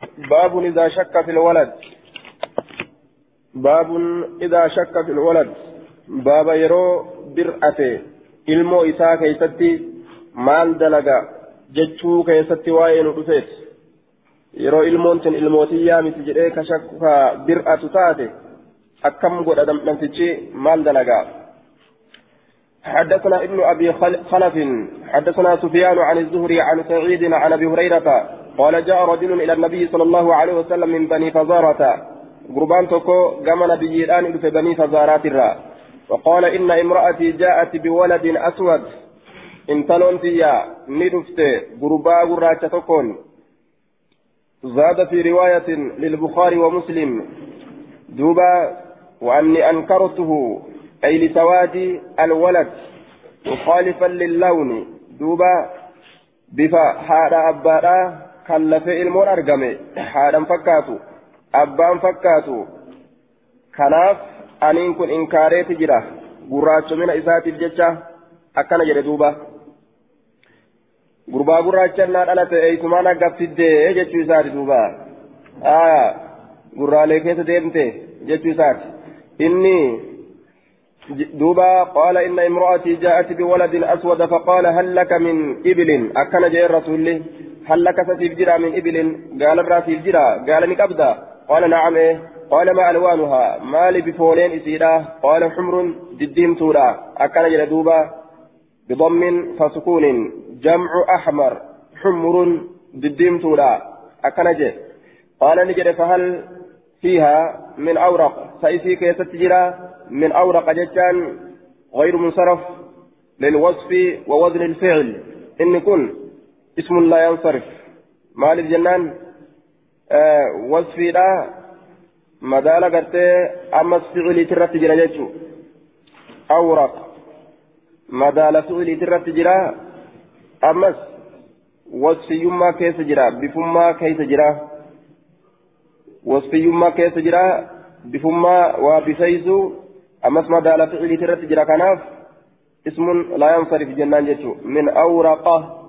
باب إذا شك في الولد باب إذا شك في الولد باب يرو برأته isaa keessatti maal dalaga jechuu keessatti waa'ee nu dhufeet yeroo ilmoon tun ilmootiyyaa miti jedhee ka shakka bir'atu taate akkam godha namtichi maal dalagaa حدثنا ابن ابي خلف حدثنا سفيان عن الزهري عن سعيد عن ابي هريره قال جاء رجل إلى النبي صلى الله عليه وسلم من بني فزارة. قربان توكو قام نبي الآن في بني فزارات الرا. وقال إن امرأتي جاءت بولد أسود. انتلون فيا ندفت قربا قراتة تكون زاد في رواية للبخاري ومسلم. دوبا وأني أنكرته أي لسواد الولد. مخالفا للون دوبا بفا حادا أبادا. كلف المون أرقمي حادا فكاتو أبان فكاتو كناف أنين كن إنكاريت جرا gurraacho mina isaatiif jecha akkana jedhe duuba gurbaa gurraachannaa dhalate eeysumaan akka fiddee jechuu isaati duuba aya gurraalee keessa deemte jechuu isaati inni دوبا قال إن امرأتي جاءت بولد أسود فقال هل لك من إبل أكن جاء الرسول هل لك ستيف جرا من إبل قال الراسيف جرا قال نكبدا قال نعم إيه قال ما ألوانها ما لي بفولين إسيرا قال حمر دديم تورا أكن جاء دوبا بضم فسكون جمع أحمر حمر دديم تورا جاء قال نجد فهل فيها من أورق سيسي كيست جرا من أورق جتان غير منصرف للوصف ووزن الفعل إن كن اسم لا ينصرف. مال الجنان آه وصفي لا مدالة قرتي أما فعلي ترت جرا جتشو أورق مدالة فعلي ترت جرا أمس وصفي يما كيس جرا بفما كيس جرا وصفي يما كيس جرا بفما وبسيسو أمس ما دال فعلي ترت جرا كناف. اسم لا ينصرف جنان جتشو من أورقة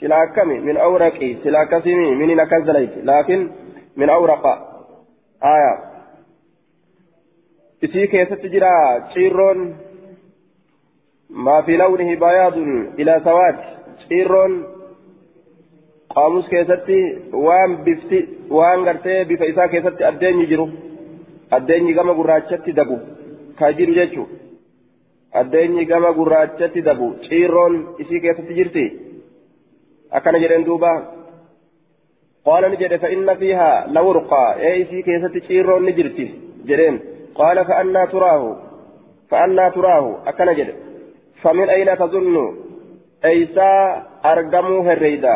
سلا كمي من أورقي سلا كسمي من نكزليت لكن من أورقة آية. إسي كيست جرا شيرون ما في لونه بياض إلى سواد. شيرون قاموس كيستي وان بفتي وان غرتي بفيسا كيستي أدين يجرو. أدين يجمع قراتشتي دبو. kajiru jechuun addeenyi gama gurraachatti dabu ciirroon isii keessatti jirti duuba qaala ni jedhe fa'inna fiihaa lawurqaa ee isii keessatti ciirroon ni jirti jedheen qaala fa'annaa turaahu fa'annaa turaahu akkana jedhe famin ayna tazunnu eeysaa argamuu herreyda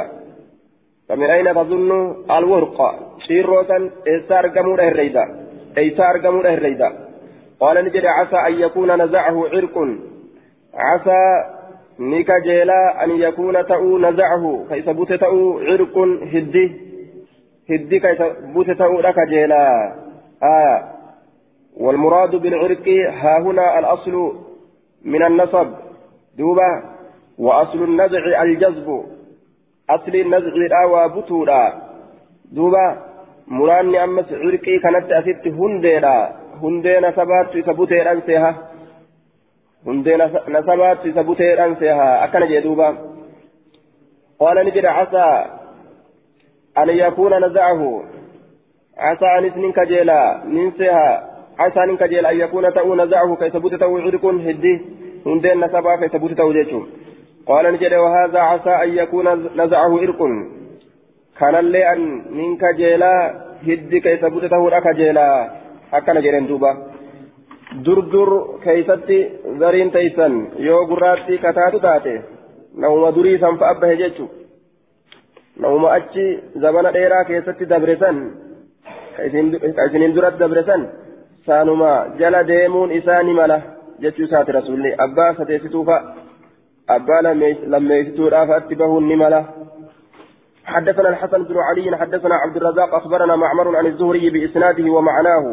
famin ayna tazunnu alwurqa ciirrootan eessaa argamuudha herreyda eeysaa argamuudha herreyda قال نجد عسى أن يكون نزعه عرق عسى نكجيلا أن يكون تأو نزعه كيس بوت تأو عرق هدي هدي كيس بوت تأو لك جيلا آه والمراد بالعرق ها هنا الأصل من النصب دوبة وأصل النزع الجذب أصل النزع الأوى بطولا دوبة مراني أمس عرقي كانت أسدت هنديلا hundee nasabaattu isa buteedhaan nasabaattu isa buteedhaan seeha akkana jee duuba qaala ni jedha casaa an yakuuna nazacahu casaa anis nin kajeela nin seeha casaa nin kajeela an yakuuna ta'uu nazacahu ka isa bute ta'uu cirkun hiddi hundeen nasabaa ka isa bute ta'uu jechuun qaala ni jedhe wahaadaa casaa an yakuuna nazacahu irqun kanallee an nin kajeelaa hiddi durdur keeysatti zariin teeysan yoo gurraatti kataatu taate namuma durii san fa'a bahe jechu namuma achi zabana dheeraa keessatti dabresan ka isiniin duratti dabresan saanuma jala deemuun isaa ni mala jechuu isaati rasuulli abbaa sadeessituufa abbaa lammeessituudhaaf atti bahuun ni mala حدثنا الحسن بن علي حدثنا عبد الرزاق أخبرنا معمر عن الزهري بإسناده ومعناه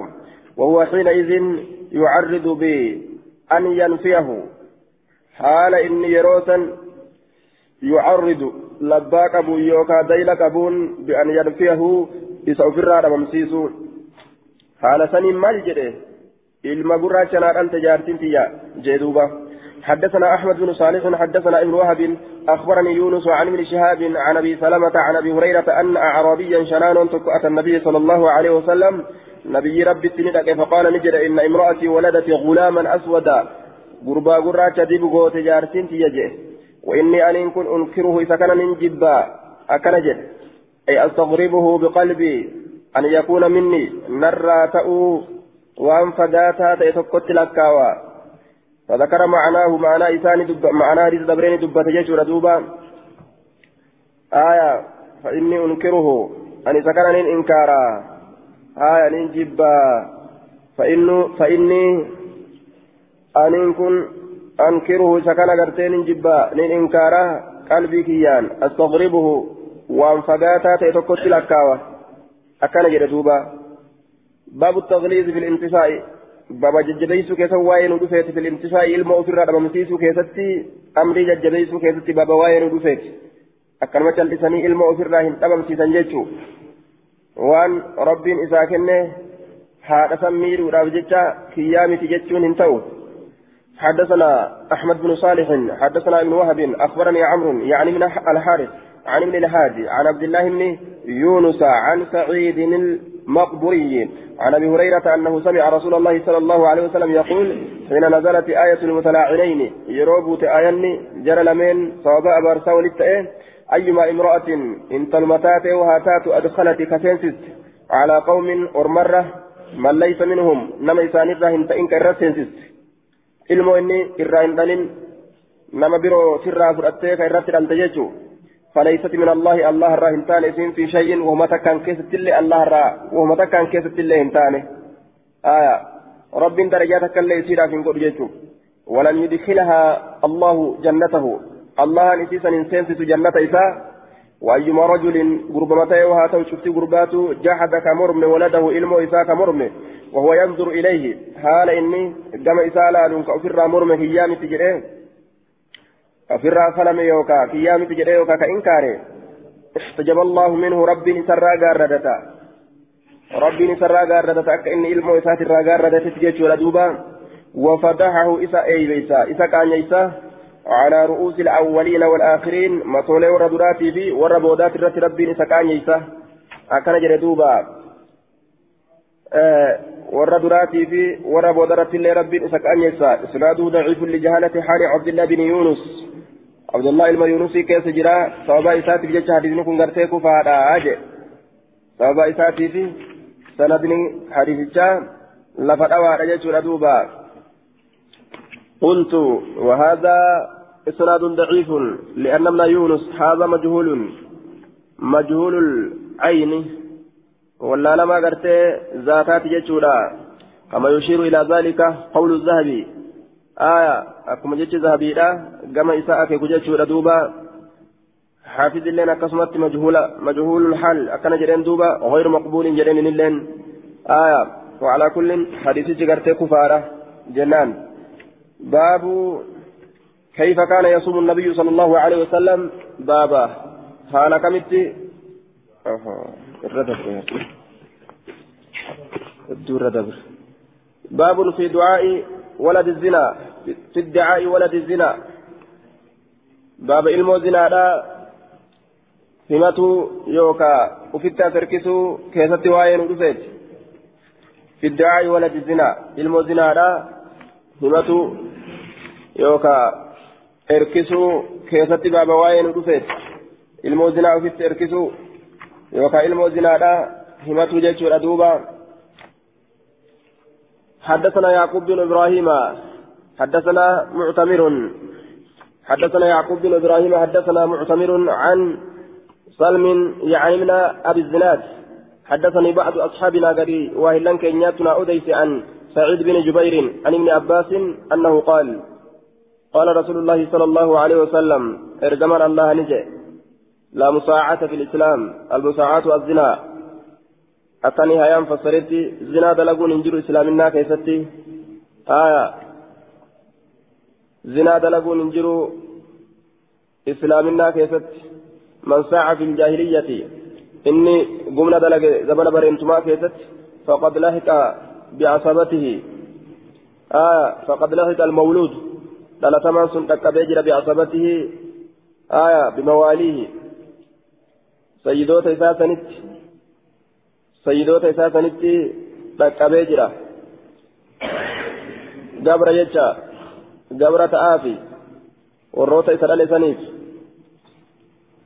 وهو حينئذ يعرض بأن ينفيه. حال إني يروسا يعرض لباك أبو يوكا ديلك أبون بأن ينفيه. إسا أفرا رممسيسو حال سنين مال جده. إلما قراتنا أنت جارتين تيا جدوبا حدثنا أحمد بن صالح حدثنا ابن وهب. أخبرني يونس عن ابن شهاب عن أبي سلمة عن أبي هريرة أن أعرابيا شنان أتى النبي صلى الله عليه وسلم نبي ربي السندك فقال نجد إن امرأتي ولدت غلاما أسودا. قربا قراتا ديبغو تجارتين تيجي. وإني أن كن أنكره إذا كان ننجبا أكنجد أي أستغربه بقلبي. أن يكون مني. نرى تأو. وأن فقاتا تيتكت لكاوا. فذكر معناه معنى إساني دب معنى ريز دبرين دبة جيشور دوبا آية. فإني أنكره. أن إذا كان إنكارا. آية ننجبا فإنه فإني أن كن أنكره سكن قرتين جبا نين إنكاره قلبي كيان. أستغربه وأن فقاتا تيتكت لكاوة أكان جدوبا باب التغليظ في الانتفاع. بابا ججبيسو كيسا واين ودفيت في الانتفاع. إلما أفر رمسيسو كيستي. أمري ججبيسو كيستي بابا واين ودفيت أكان مجال لساني إلما أفر راهن رمسيسا جيتشو. وأن رب إذا كنه هذا سمير ورابجتا كيامي تجتشون انتو حدثنا أحمد بن صالح حدثنا ابن وهب أخبرني عمرو يعني من الحارث عن ابن الهادي عن عبد الله بن يونس عن سعيد المقبري عن أبي هريرة أنه سمع رسول الله صلى الله عليه وسلم يقول حين نزلت آية المتلاعنين يروبوت آياني جرى لمن صواب أبرسا ولتئه أيما امرأة إن تلمتات وهاتات أدخلت كسنسس على قوم أرمرة من ليس منهم نما إسانيرا هنت إنك الرسنسس ilmoo inni irraa hin dhalin nama biroo sirraa fudhattee ka irratti dhalte jechuu فليست من الله الله الرا هنتان اسم في شيء وهم تكان كيست الله الله الرا وهم تكان كيست الله هنتان. آية. رب درجاتك اللي يصير في نقول جيتو ولن يدخلها الله جنته. الله نسيسا إنسان في جنة إساء وأيما رجل قربمته وهاته شفت قرباته جحد كمرم ولده إلمو إساء كمرم وهو ينظر إليه حال إني قام إساء لا ننك أفر مرم كيامي تجريه أفر فلم يوكا كيامي تجريه يوكا كإنكاره استجاب الله منه ربي سرى قاردتا. ربي سرى قاردتا أك إني إلمو إساء سرى قاردتا تجيش ولدوبا وفتحه إساء أي بيسا إساء كان يسا على رؤوس الأولين والآخرين مطولي وردراتي في وربودات الرت ربي إساء كان يسا أكن جردوبا أه warra duraatii fi warra boodarratti illee rabbiin isa qaanyeessa isnaaduu daciifun lijahalati haali cabdillah bin yunus abdullah ilma yunusii keessa jira sababa isaatiif jecha hadiisni kun gartee kufaadha je sababa isaatiif sanadni hadiisichaa lafa dhawaadha jechuudha duuba قلت وهذا إسناد ضعيف لأن ابن يونس هذا مجهول. مجهول العين. ولا لما قرت ذاتات جتشورا كما يشير إلى ذلك قول الذهبي. آية أكما جتش ذهبي لا كما إساءة كجتشورا دوبا. حافظ لنا كسمت مجهول مجهول الحال. أكن جرين دوبا غير مقبول جرين لين آية وعلى كل حديث جرت كفارة. جنان. باب كيف كان يصوم النبي صلى الله عليه وسلم؟ بابا حال كمتي؟ الردف الدور دبر باب في دعاء ولد الزنا في ادعاء ولد الزنا. باب علم الزنا himatu yookaa ufittaa firkisuu keessatti waa'ee nu dhufeeti fidda'aa waladi zinaa ilmoo zinaadha himatu yookaa erkisuu keessatti baaba waa'ee nu ilmoo zinaa ufitti erkisuu yookaa ilmoo zinaadha himatu jechuudha duuba. حدثنا يعقوب بن إبراهيم حدثنا معتمر حدثنا يعقوب بن إبراهيم حدثنا معتمر عن سلم يعني من ابي الزناد حدثني بعض اصحابنا قري واهلا كينياتنا اديس عن سعيد بن جبير عن ابن عباس انه قال قال رسول الله صلى الله عليه وسلم إرجمر الله نجي لا مساعة في الإسلام المساعة الزنا. أتاني هيام فسرتي زنا دلقون انجروا إسلامنا كيستي. آية. زنا دلقون انجروا إسلامنا كيستي. من ساعة في الجاهلية إني قمنا دلق زمن بريمتما كيست فقد لهك بعصبته. آه فقد لهك المولود. دلتما سن تكبيجر بعصبته آية بمواليه. سيدوت إساسنت سيدوت إساسنت تكبيجر قبر يجا قبر تآفي والروت إسرائيل سنيف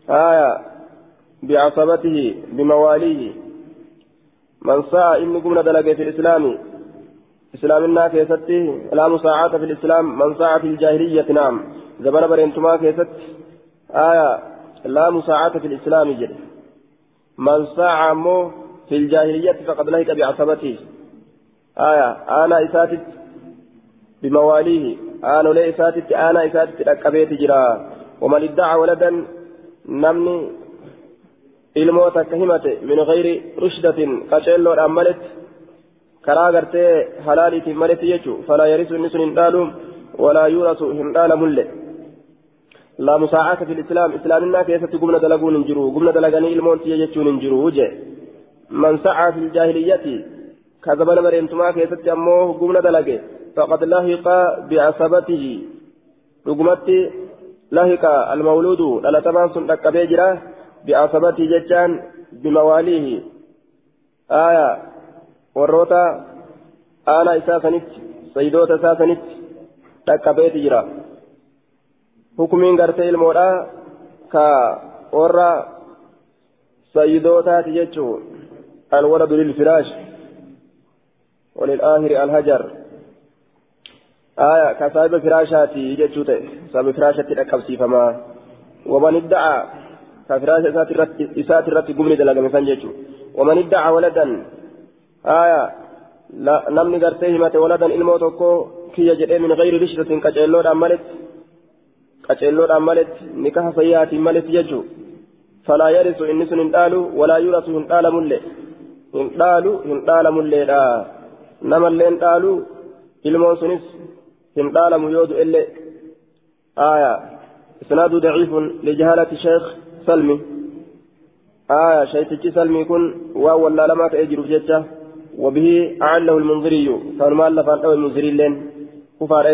آية بعصبته بمواليه. من سعى إن قمنا دلقي في الإسلام إسلام الناس كيستي لا مساعاة في الإسلام من سعى في الجاهلية نعم زمن برينتما كيست آية لا مساعاة في الإسلام جل من سعى مو في الجاهلية فقد لهك بعصبته آية أنا إساتت بمواليه أنا لي إساتت أنا إساتت أكبيت جرا ومن ادعى ولدا نمني takka himate min gayri rushdatin qaceelloodhaan malet karaa gartee halaaliitiin maletti jechu falaa yarisu inni sun hin dhaalu walaa yuurasu hin dhaalamullee laa musaacata fi lislaam islaaminaa keessatti gumna dalaguun hin jiru gumna dalaganii ilmoon tiyya jechuun hin jiru je man sacaa fi ljaahiliyyati ka zabana bareentumaa keessatti ammoo gumna dalage faqad lahiqa biasabatihi dhugumatti lahiqa almawluudu dhalatamaan sun dhaqqabee jira بعصبته ججان بمواليه آية وروتا آنا إساسنت سيدوتا إساسنت تكبيت جرا حكمين قرتي المولا كا ورا سيدوتا تججو الولد للفراش وللآخر الهجر آية كصاحب فراشاتي ججوته صاحب فراشاتي تكبسي فما ومن ادعى كفراش إسات الرت قمني دلقا مثلا جيشو ومن ادعى ولدا آية. لا نمني قرتيه مات ولدا إلمو توكو كي يجد من غير رشدة كجلود عملت كجلود عملت نكاح سيئات ملت يجو. فلا يرث إنس هندالو ولا يورث هندال ملي. هندالو هندال ملي لا نما اللي هندالو إلمو سنس. هندال ميود إلي. آية. إسناد ضعيف لجهالة الشيخ سلمي. آية. شيتشي سلمي كن. واو ولا لما تأجر ججة وبه أعله المنذري. كان ما ألف عن المنذري لين. كفار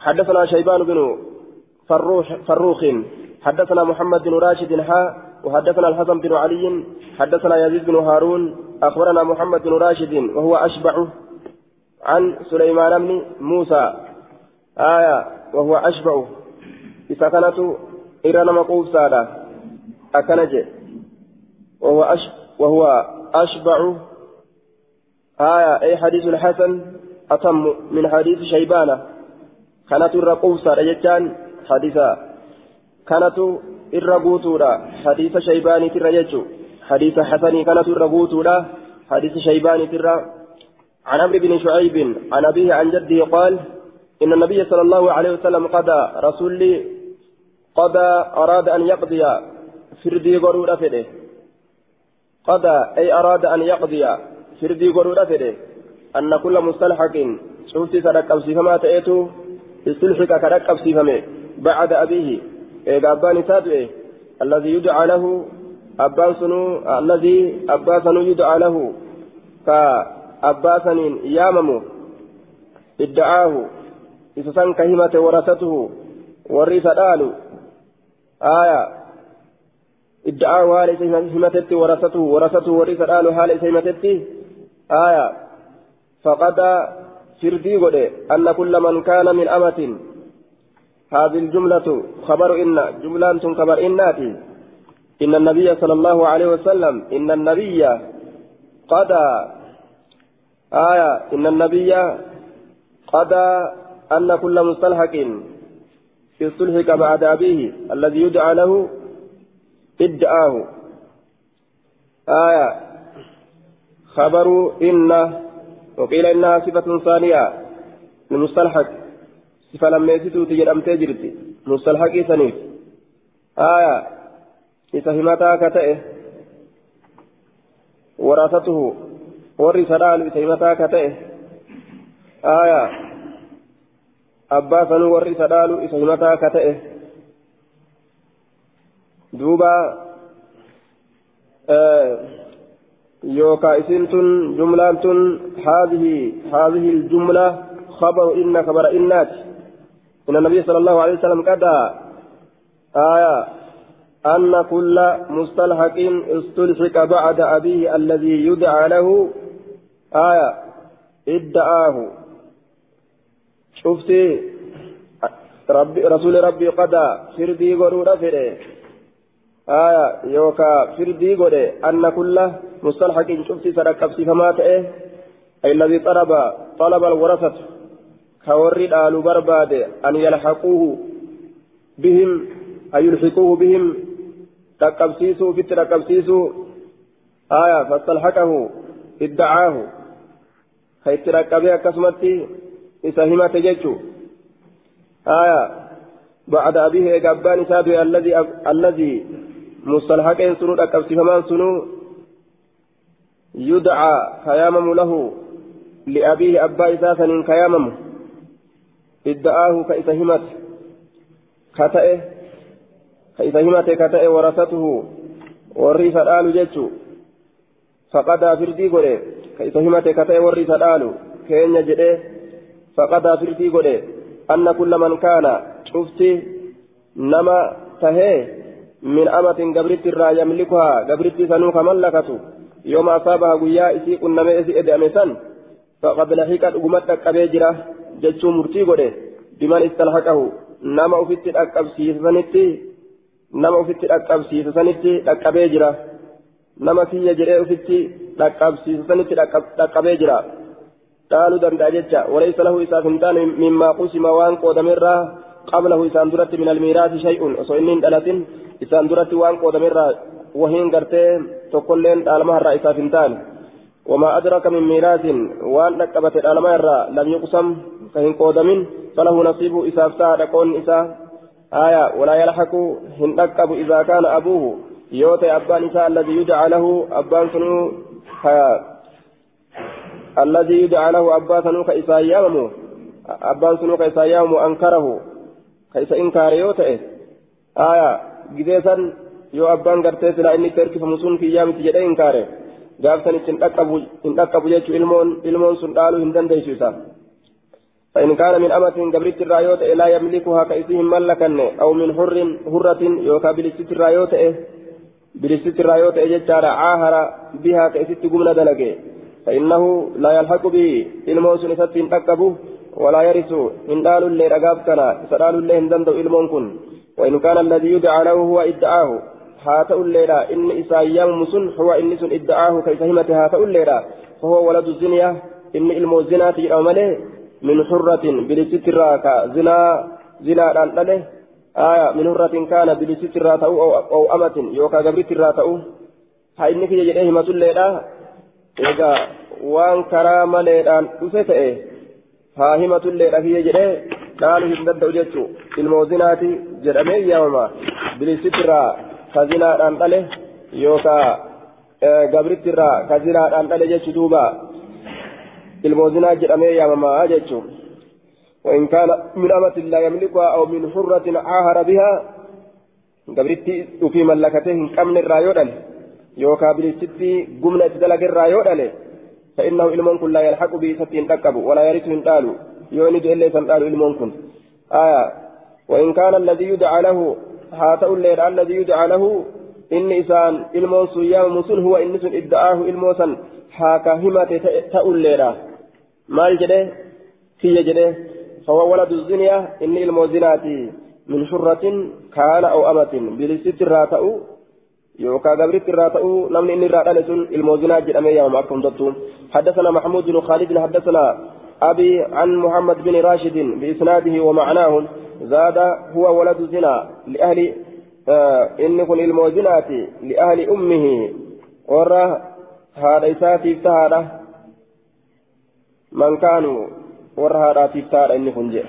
حدثنا شيبان بن فروح فروخ. حدثنا محمد بن راشد حا وحدثنا الحسن بن علي. حدثنا يزيد بن هارون. أخبرنا محمد بن راشد وهو أشبع عن سليمان بن موسى. آية وهو أشبع. إذا كانت إرى نما قوسادا أكنج وهو أش وهو أشبع. آية أي حديث الحسن أتم من حديث شيبانة. كانت قوسادا يجان حديثا كانت قوتودا حديث شيباني ترى يجو حديث حسني كانت قوتودا حديث شيباني ترى عن عمرو بن شعيب عن أبيه عن جده قال إن النبي صلى الله عليه وسلم قضى رسولي قضى أراد أن يقضي. فردي غرور فده. قضى أي أراد أن يقضي. فردي غرور فده أن كل مستلحق شفت سرق أو سيفما تأتو استلحق كرق أو سيفما بعد أبيه إيه أبان تابعه الذي يدعى له أبان سنو الذي أبان سنو يدعى له كأبان سنين ياممو ادعاه إذا سن كهمة ورثته ورث دالو آية ادعاه حال همتت ورثته ورثته ورث دالو حال همتت آية. فقد فردي قد أن كل من كان من أمة. هذه الجملة خبر إن جملة خبر إناتي إن النبي صلى الله عليه وسلم إن النبي قد آية إن النبي قد أن كل مستلحق استلحق بعد أبيه الذي يدعى له ادعاه. آية. خبر إن وقيل إنها صفة ثانية. للمستلحق. صفة لما يسيتو تجد أم تجرد مستلحق سنيف آية. إسهمتا كتئه وراثته ورث رال إسهمتا كتئه آية. dhaalu isa himataa ka ta'e duuba آه. يوكا إسنتن جملة هذه هذه الجملة خبر إن خبر إنات إن النبي صلى الله عليه وسلم قد آية أن كل مستلحق استلحق بعد أبيه الذي يدعى له آية ادعاه شفتي ربي رسول ربي قد فردي غرورة فره آية يوكا فردي غره أن كل مستلحق شفتي سرقب فما تأه أي الذي طلب طلب الورثة كورد آل برباد أن يلحقوه بهم أن يلحقوه بهم تقبسيسو في تقبسيسو آية فاستلحقه ادعاه خيت ركبه كسمتي إسهمة تججو آية بعد أبيه إقبان سابي الذي الذي مستلحقين سنو تقبسي فمان سنو يدعى خيامم له لأبيه أبا إساسا خيامم ادعاه كإسهمة كتئه كإسهمة كتئه ورثته warri isa dhaalu jechu faqadaa firdii godhe ka isa himate ka ta'e warri isa dhaalu keenya jedhe faqadaa firdii godhe anna kulla kaana cufti nama tahee min amatin gabritti irraa yamlikuhaa gabritti sanuu ka mallakatu yooma asaabaha guyyaa isii qunnamee isii ede'ame san faqad lahiqa dhuguma dhaqqabee jira jechuu murtii godhe biman istalhaqahu nama ufitti dhaqqabsiisanitti nama ufitti dhaqqabsiisanitti dhaqqabee jira nama kiyya jedhee ufitti dhaqqabsiisanitti dhaqqabee jira dhaaluu danda'a jecha walaysa lahu isaaf hin taane mimmaa qusima waan qoodamerraa qablahu isaan duratti waan qoodamerraa wahiin gartee tokkolleen dhaalmaharraa isaaf hin taane. وما أدرك من ميراث وأن نكبت الألمير لم يقسم فإن قودمين فله نصيب إذا افتاد قون إذا آية ولا يلحق هن نكب إذا كان أبوه يوتي أبان إساء الذي يدعى له أبان سنو الذي يدعى له أبان سنو كإساء يامه أبان سنو كإساء يامه أنكره كإساء إنكار يوتي آية جديسا يو أبان قرتي سلا إني تركف مسون في يامتي جدي إنكاره gaafsan ittiin hin dhaqqabu jechuun ilmoon ilmoon sun dhaaluu hin dandeessu isa. فإن كان من أمة قبلت الرايوت لا يملكها كإسهم ملكن أو من حر هرة يوكا بلست الرايوت بلست الرايوت جتار عاهر بها كإست قمنا دلقي فإنه لا يلحق به الموس نسات تكبه ولا يرث إن دال اللي رقاب كان اللي هندندو إلمون كن وإن كان الذي يدعى له هو إدعاه هات الليلة إن إسايام مسن هو إن سن إدعاه كيسهمة هات الليلة فهو ولد الزنية إن إلمو الزنا تجرى مليه من حرة بلسترا كزنا زنا دان آية من حرة كان بلسترا تأو أو, أو أمة يوكا قبرترا تأو ها إنك يجريه مسن ليلة إذا وان كرام ليلة أفته ها همة الليلة هي جريه قالوا هندد وجدت الموزنات جرمي يوما بلسترا kazinaadhaan dhale yookaa gabrittirraa kazinaadhaan dhale jechu duuba. Ilmoozinaa jedhamee yaamamaa jechu وإن كان من أمة لا يملكها أو من حرة عاهر بها قبرتي في ملكته كم الرايودا يوكا بريستي قمنا تدلق الرايودا فإنه إلمون كن لا يلحق به ستين تكب ولا يرث قالوا يولد إلا سنقالوا إلمون كن آية وإن كان الذي يدعى له inni isaan ilmoon sun yaamamu sun huwa inni sun idda'aahu ilmoo san haa ka himate ta'u illeedha maal jedhe kiyya jedhe fahuwa waladu ziniya inni ilmoo zinaati min shurratin kaana aw amatin bilisitti irraa ta'u يوكا قبرت الراتأو نمني إني راتأني سن الموزنات جد أمي يوم أكتم دتو حدثنا محمود بن خالد حدثنا أبي عن محمد بن راشد بإسناده ومعناه زاد هو ولد زنا لأهل آه إن كن الموزنات لأهل أمه ورى هذا إساتي افتهاده من كانوا ورى هذا افتهاده إن كن جئ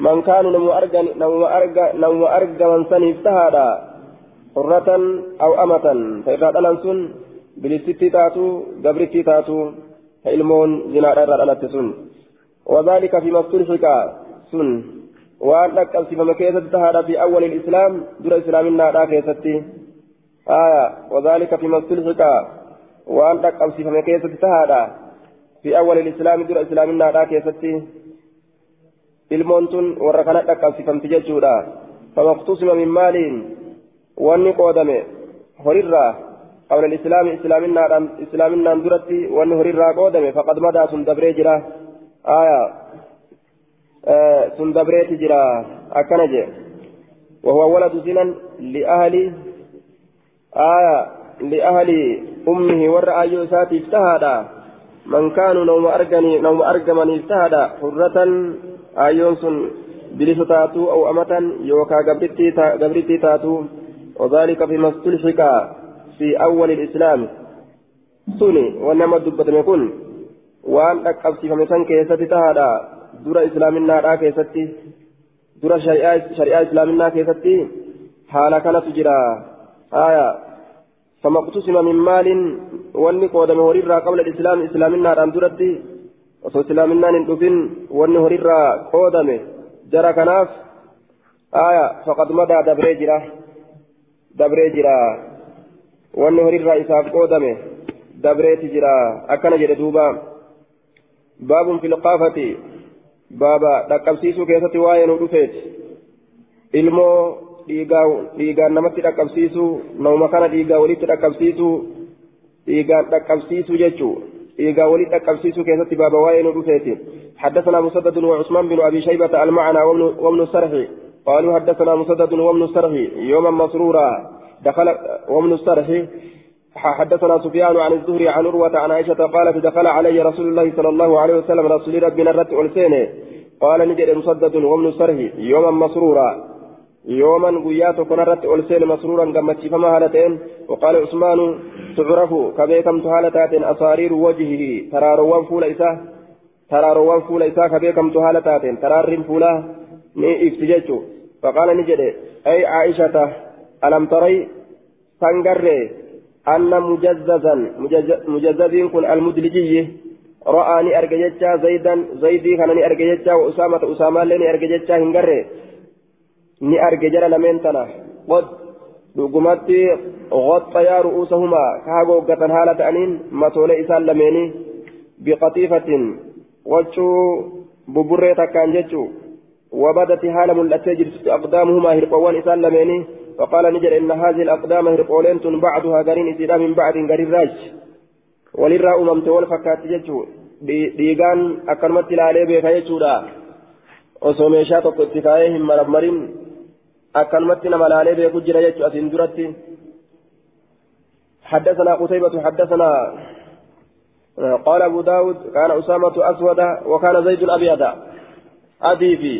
من كانوا نمو أرجى نمو أرجى نمو أرجى من سن افتهاده حرة أو أمة فإذا ألنسن بلستي تاتو قبرتي تاتو فإلمون زنا رأى سن وذلك في مفتوحك سن وأن أكل في مكيسة تهادا في أول الإسلام دور إسلامنا لا كيستي آية وذلك فيما استلحق وأن تقبسي فما كيست تهادا في أول الإسلام دور إسلامنا دا كيستي المونتون وركنا تقبسي فمتججودا فما اقتسم من مال وأني قودمي هريرا قبل الإسلام إسلامنا إسلامنا درتي وأني هريرا قودمي فقد مدى سندبري جرا آية آه سندبري تجرا أكنجي وهو ولد زنا لأهل آية لأهل أمه ورأى يوساتي اجتهدا من كانوا نوم أرجني نوم أرجمني اجتهدا حرة آيون سن بلس تاتو أو أمة يوكا قبرتي تاتو. وذلك فيما استلحق في أول الإسلام. سني ونما دبت يكون وأن أكبسي فمسان كيستي تهدا دور إسلامنا را كيستي دور شريعة شريعة إسلامنا كيستي حالا كانت جرا آية فما اقتسم من مال واني قودم وريرا قبل الإسلام إسلامنا ران درتي وصو إسلامنا ندفن واني وريرا قودم جرى كناف آية فقد مدى دبري جرا دبري جرا واني وريرا إساف قودم دبري تجرا أكن جرى القافة بابا دقبسيسو كيستي واين ودفت ilmoo dhiigaan namatti dhaqqabsiisu nauma kana dhiigaa walitti dhaqqabsiisu dhiigaan dhaqqabsiisu jechuu dhiigaa walitti dhaqqabsiisu keessatti baaba waa'ee nu dhufeeti حدثنا مسدد وعثمان بن ابي شيبه المعنى وابن السرح قالوا حدثنا مسدد وابن السرح يوما مسرورا دخل وابن السرح حدثنا سفيان عن الزهري عن عروة عن عائشة قالت دخل علي رسول الله صلى الله عليه وسلم رسول ربنا الرت ألسينه قال نجد مسدد وابن السرح يوما مسرورا. يوما قيات كنرت ألسين مسرورا قمت فما هالتين. وقال عثمان تعرف كبيكم تهالتات أصارير وجهه. تراروان فول إساه تراروان فول إساه كبيكم تهالتات. ترار فولا. ني افتججو. فقال نجد أي عائشة ألم تري؟ تنقري أن مجززا مجزز كن المدلجي رآني أرججتا زيدا زيدي كانني أرججتا وأسامة أسامة لني أرججتا ni arge jara lameen tana qod dhugumatti qoxxayaa ru'uusahumaa ka hagooggatan haala ta'aniin matoolee isaan lameenii biqatiifatin waccuu buburree takkaan jechuu وبدت حال ملأتي جرت أقدامهما هرقوان إسان لميني فقال نجر إن هذه الأقدام هرقولين بعدها قرين إسيدا من بعد قرين راج. وللرا أممت والفكات ججو. ديغان أكرمت لالي بيكا يجودا osoo meeshaa tokko itti kaayee hin marammarin akkanumatti nama laalee beeku jira jechuudha asiin duratti حدثنا قتيبة حدثنا قال أبو داود كان أسامة أسود وكان زيد أبيض أدي في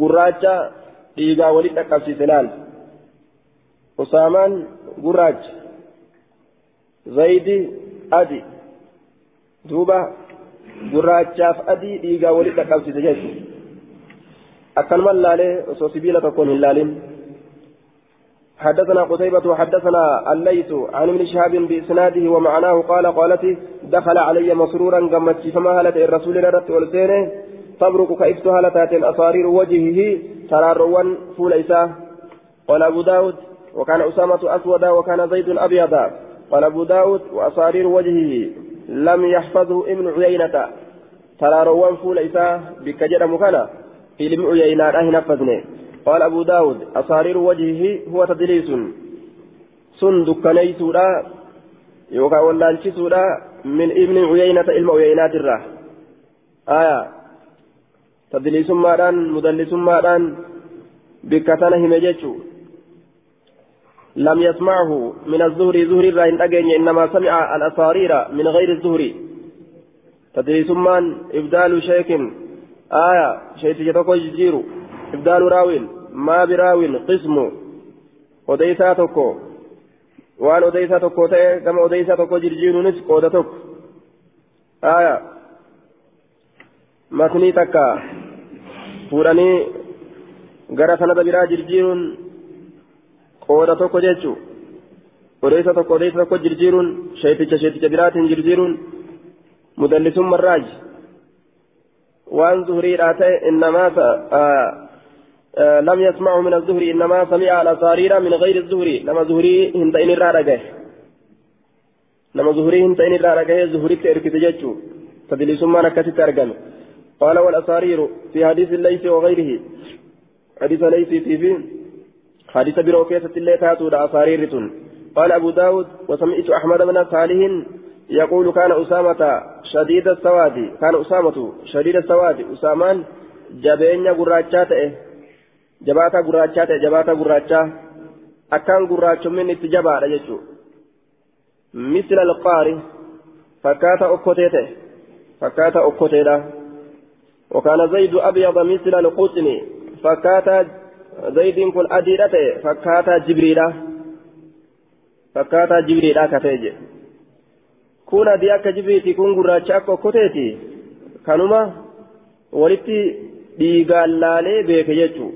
قراجة إيجا ولد أكبسي سلال أسامان قراج زيد أدي دوبا gurraachaaf adii dhiigaa walitti dhaqqabsiise jechuudha. Akkanuma laalee osoo sibiila tokkoon hin laalin. حدثنا قتيبة وحدثنا الليث عن ابن شهاب بإسناده ومعناه قال قالت دخل علي مسرورا قمت فما هلت الرسول ردت والسينه تبرك كيفت هلتات أصارير وجهه تراروان فول إساه قال أبو داود وكان أسامة أسودا وكان زيد أبيضا قال أبو داود وأصارير وجهه لم يحفظه ابن عيينة تراروان فول إساه بكجر مكانا علم عيينة أهي نفذني قال أبو داود أصارير وجهه هو تدليس سن دكاني سودا يوكا ولانشي سودا من ابن عيينة علم عيينات الراه آية تدليس مادان مدلس مادان بكتنا همجتشو لم يسمعه من الزهري زهري راين أجن إنما سمع الأصارير من غير الزهري تدريس من إبدال شيك آية شيء تجتوكو جيرو إبدال راوين ما براوين قسم أديسا توكو وان أديسا توكو تأي كما أديسا توكو جرجيرو مثني تكا فوراني gara sanada biraa jirjiiruun qooda tokko jechuun odeessa tokko odeessa tokko jirjiiruun sheeticha sheeticha biraatiin jirjiiruun mudallisuun marraaj waan zuhuriidhaa ta'e innamaa آه لم يسمعه من الزهري إنما سمع الأصارير من غير الزهري لما زهري هندين الرارقه لما زهري هندين الرارقه زهري تأركت ججو تدليس ما نكتت أرقم قال والأصارير في حديث الليث وغيره. حديث ليث في حديث بروكيسة اللي تاتو أصارير قال أبو داود وسمعت أحمد بن صالح يقول كان أسامة شديد السواد. كان أسامة شديد السواد. أسامان جبين قراتشات جباتا قراتشات جباتا قراتشا أكان قراتش من اتجابا مثل القاري. فكاتا أكوتيته فكاتا أكوتيته وكان زيد أبيض مثل القطن فكاتا زيد كن أديرته فكاتا جبريلا فكاتا جبريلا كتيجي kun adii akka jibiiti kun gurraacha akka okkoteeti kanuma walitti dhiigaan laalee beeke jechuu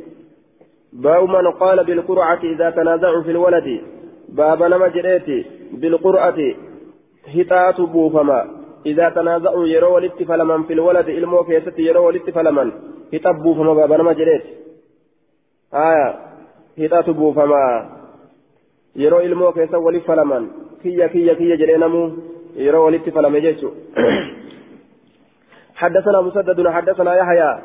baabu man qaala bilqur'ati idaa tanaazacu fi lwaladi baaba nama jedheeti bilqur'ati hixaatu yeroo walitti falaman fi lwaladi ilmoo keessatti yeroo walitti falaman hixa buufama baaba nama jedheeti aya hixaatu buufama yeroo ilmoo keessa walitti falaman kiyya kiyya kiyya jedhee namuu يرى ولدت فلم يجيش حدثنا مسدد حدثنا يحيى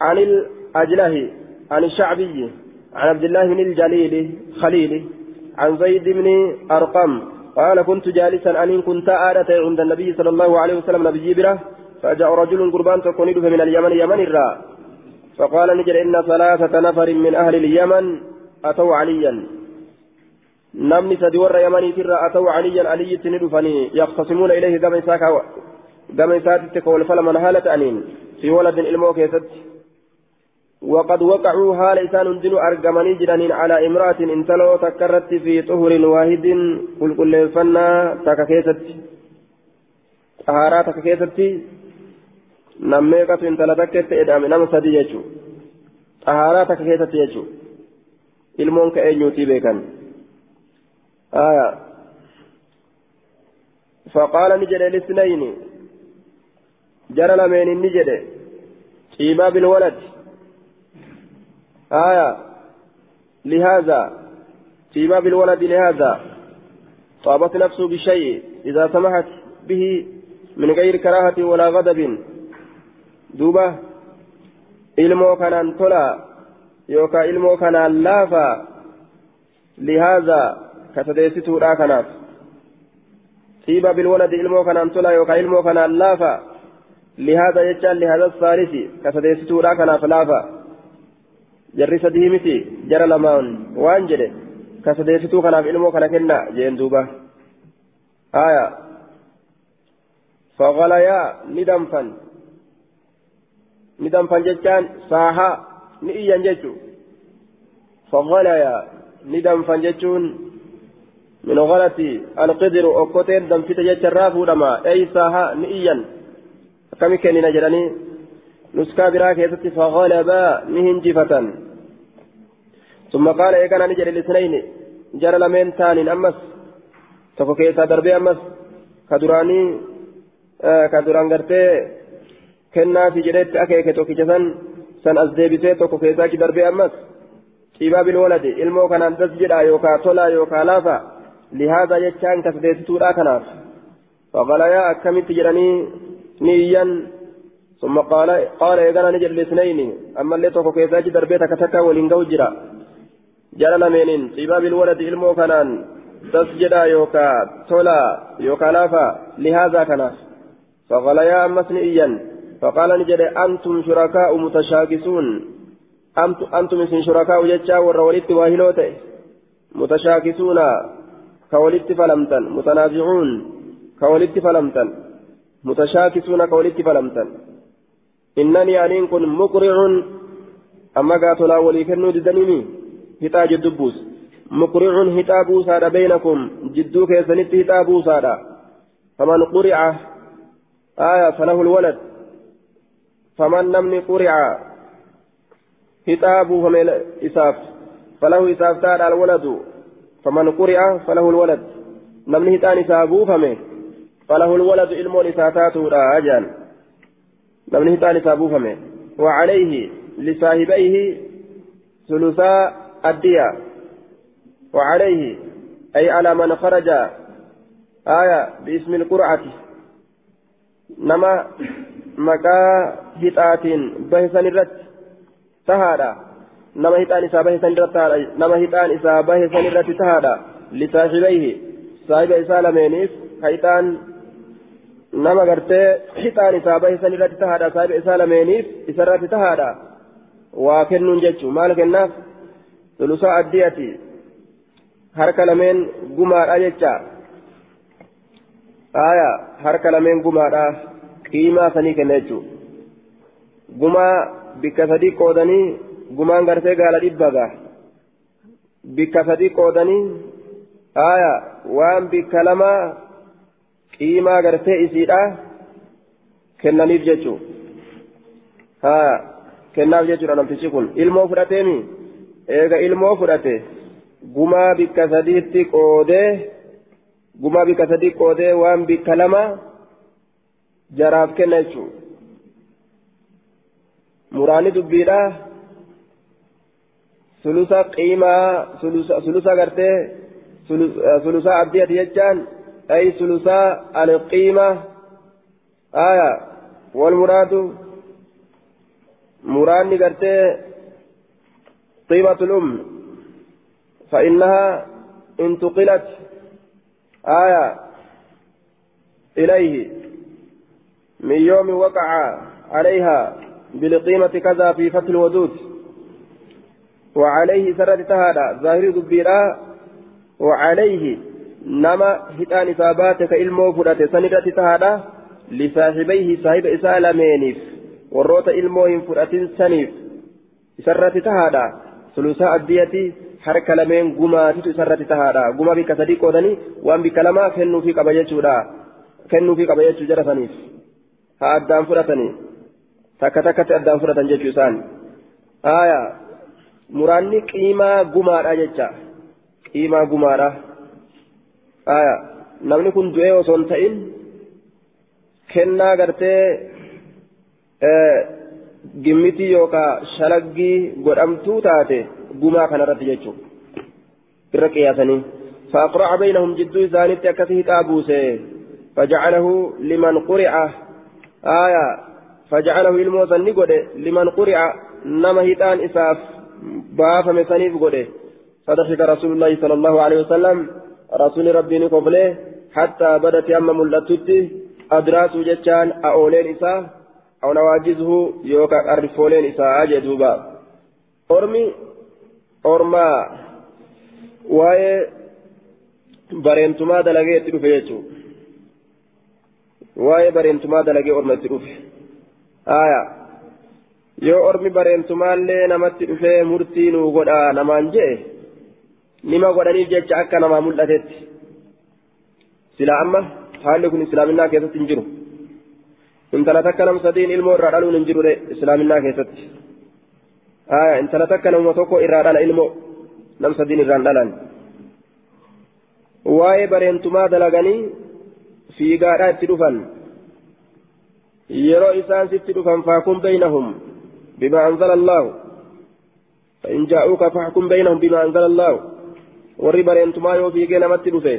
عن الأجله عن الشعبي عن عبد الله بن الجليل خليل عن زيد بن أرقم قال كنت جالسا أن كنت آلة عند النبي صلى الله عليه وسلم نبي جبرة فجاء رجل قربان تكون من اليمن يمن الراء فقال نجل إن ثلاثة نفر من أهل اليمن أتوا عليا yamaniitirra atau caliyyan aliyyitti ni dhufanii yaqtasimuuna ilayhi gama isaa gama isaatitti ka wal falaman haala ta'aniin fi waladin ilmoo keessatti وقد وقعوا حال إسان هندن أرقمني جرانين على امرأة انتلو تكرت في طهر واحد. قل كل فنا تككيست طهارات تككيست نميكة انتلا تكت إدام نم سدي يجو طهارات تككيست يجو ilmoon ka'ee nyuutii beekan فقال نجد الاثنين جرى لمن نجد. شيبا بالولد. آية. لهذا شيبا بالولد لهذا طابت نفسه بشيء إذا سمحت به من غير كراهة ولا غضب. دوبة ilmoo kanaan tola yookaan ilmoo kanaan laafa lihaazaa كتديستورا كناف طيبة بالولد إلمو كان أنتلا يوكا إلمو كان اللافا لهذا يجعل لهذا الثالث كتديستورا كناف لافا جري سديمتي جرى لمان وانجل كتديستو كناف إلمو كان كنا جين دوبا آية فغليا ندمفا ندمفا جتان ساها نئيا جتو فغليا ندمفا جتون من غلط القدر أكوتين دم في تجت الرافو لما أي ساها نئيا كم كان نجرني نسكا براك يتت فغلبا نهنجفة ثم قال كان نجر الاثنين جرى لمن تان أمس تكو كيسا دربي أمس كدراني آه كدران غرتي كنا في جريت أكيك توكي جسن سن أزديبسي تكو كيسا دربي أمس. شباب الولد ilmoo kanaan das jedha yookaa tolaa yookaa laafa لهذا يجان كسديتودا كناف. فغليا أكمت جراني نيا ثم قال قال يغنى نجر الاثنين أما اللي توكو كيساج دربيتك تكا ولنقو جرا. جرى لمنين؟ طباب الولد علمو كنان تسجدا يوكا تولا يوكا لافا لهذا كناف فغليا أمس نيا فقال نجر أنتم شركاء متشاكسون. أنتم شركاء يجا ورولت واهلوته. متشاكسون. كولدت فلمتن. متنازعون. كولدت فلمتن. متشاكسون. كولدت فلمتن. إنني أنين كن مقرع أما قاتلا ولي كنو ددنيني هتاج الدبوس مقرع هتابو سادا بينكم. جدو كيسنت هتابو سادا فمن قرع آية فله الولد. فمن نمني قرع هتابو فمن إساف. فله إساف تاد الولد. فمن قرئ فله الولد. نمنه تاني سابو فمه فله الولد علم لساتاته راجان نمنه تاني سابو فمه وعليه لصاحبيه ثلثا الدية وعليه أي على من خرج آية باسم القرعة نما مكا هتات بهسن الرت تهادا نما هتان إسا بهسن الرت نما هتان إسا بهسن الرت تهادا لصاحبيه صاحب إسا لمينيف هيتان nama gartee hixaan isaa bahe san irratti tahaadha saahiba isaa lameeniif isa irratti tahaadha waa kennuun jechuun maal kennaaf sulusaa addiyati harka lameen gumaadha jecha aya harka lameen gumaadha qiimaa sanii kenna jechuun gumaa bikka sadii qoodanii gumaan gartee gaala dhibbaga bikka sadii qoodanii aya waan bikka lamaa qiimaa gartee isiidha kennaniif jechuu haa kennaaf jechuudha namtichi kun ilmoo fudhateemi eega ilmoo fudhate gumaa bikka sadiitti qoodee gumaa bikka sadii qoodee waan bikka lama jaraaf kenna jechuu muraani dubbiidha sulusa qiimaa sulusa gartee sulusa abdiyati jechaan أي ثلثاء القيمة؟ آية. والمراد؟ مراد قرتي قيمة الأم. فإنها انتقلت آية. إليه. من يوم وقع عليها بالقيمة كذا في فتح الودود. وعليه سرد تهادى. ظاهر دبيرا وعليه nama hidhaan isaa baate ka ilmoo fudhate san irratti tahaadha lisaahibayhi saahiba isaa lameeniif warroota ilmoo hin fudhatin saniif isarratti tahaadha sulusaa addiyati harka lameen gumaatitu isarratti tahaadha guma bikka sadii qoodanii waan bikka lamaa kennuufii qaba jechuudha kennuufii qaba jechuu jara saniif haa addaan fudhatanii takka takkatti addaan fudhatan jechuu isaan aya muraanni qiimaa gumaadha jecha qiimaa gumaadha namni kun du'ee osoo hin ta'in kennaa gartee gimmitii yookaan shalaggii godhamtuu taate gumaa kanarratti jechuudha irra qiyaasanii فأقرع بينهم جدو ثانيت أكثه تابوسه فجعله لمن قرع آية فجعله الموسى نقود لمن قرع نما هيتان إساف باف مسانيف قود فضحك رسول الله صلى الله عليه وسلم رسول ربي نقبله حتى بدت أما ملتت أدراس جتان أولين إساء أو نواجزه يوكا أرفولين إساء أجدوبا أرمي أرما itti dhufe jechuudha waa'ee bareentumaa dalagee orma itti dhufe haaya yoo ormi bareentumaallee namatti dhufee murtii nima godhaniif jecha akka namaa mul'atetti silaa amma haalli kun islaaminaa keessatti hin jiru intala takka nam sadiin ilmoo irraa dhaluun hin jiru islaaminaa keessatti intala takka namuma tokko irraa dhala ilmoo nam sadiin irraan dhalan waa'ee bareentumaa dalaganii fiigaadhaa itti dhufan yeroo isaan sitti dhufan faakun beynahum bima anzala allaahu فإن جاءوك فاحكم بينهم بما أنزل الله warri bareentumaa yoo fiigee namatti dhufe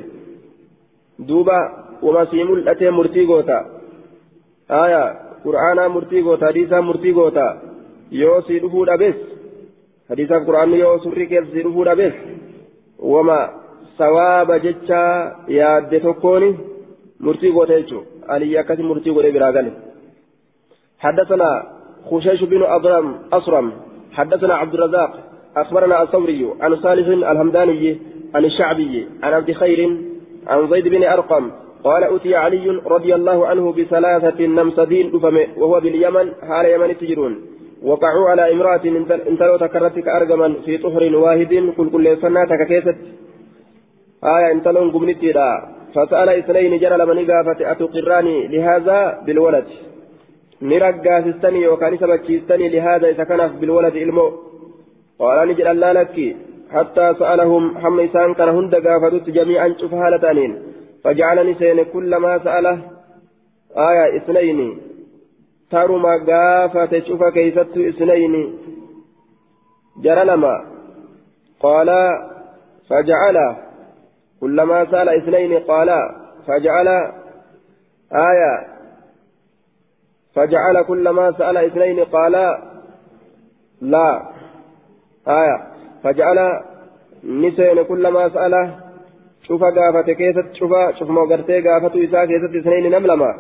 duuba wama sii mul'atee murtii goota aya qur'aanaa murtii goota hadiisaa murtii goota yoo sii dhufuu dhabes hadiisaaf qur'aanni yoo surrii keessa sii dhufuu dhabes wama sawaaba jecha yaadde tokkoon murtii goote jechuun aliyyi akkasi murtii godhee biraa gale حدثنا خشيش بن أضرم أصرم حدثنا عبد الرزاق أخبرنا الثوري عن صالح الهمداني عن الشعبي عن عبد خير عن زيد بن أرقم قال أتي علي رضي الله عنه بثلاثة نمسدين وهو باليمن حال يمن تجرون. وقعوا على امرأة انتلو تكرتك أرقما في طهر واحد قل كل سناتك كيست آية انتلون قمنتي فسأل اثنين جرى لمن قافت أتقراني لهذا بالولد؟ نرقى سستني وكان سبتشيستني لهذا إذا كان بالولد إلمو. قال نجد الله لك حتى سألهم حم إسان كان هند قافتت جميعا شوف هالتانين فجعلني سين كلما سأله. آية اثنين. ترما قافت شوف كيست اثنين. جرى لما. قال فجعل. كلما سأل اثنين. قال فجعل. آية. فجعل كلما سأل اثنين. قال لا. آية. فجعل نسين كلما سأل شوف قافة كيست شوف شوف موقرتي قافة إساء كيست إثنين نملما.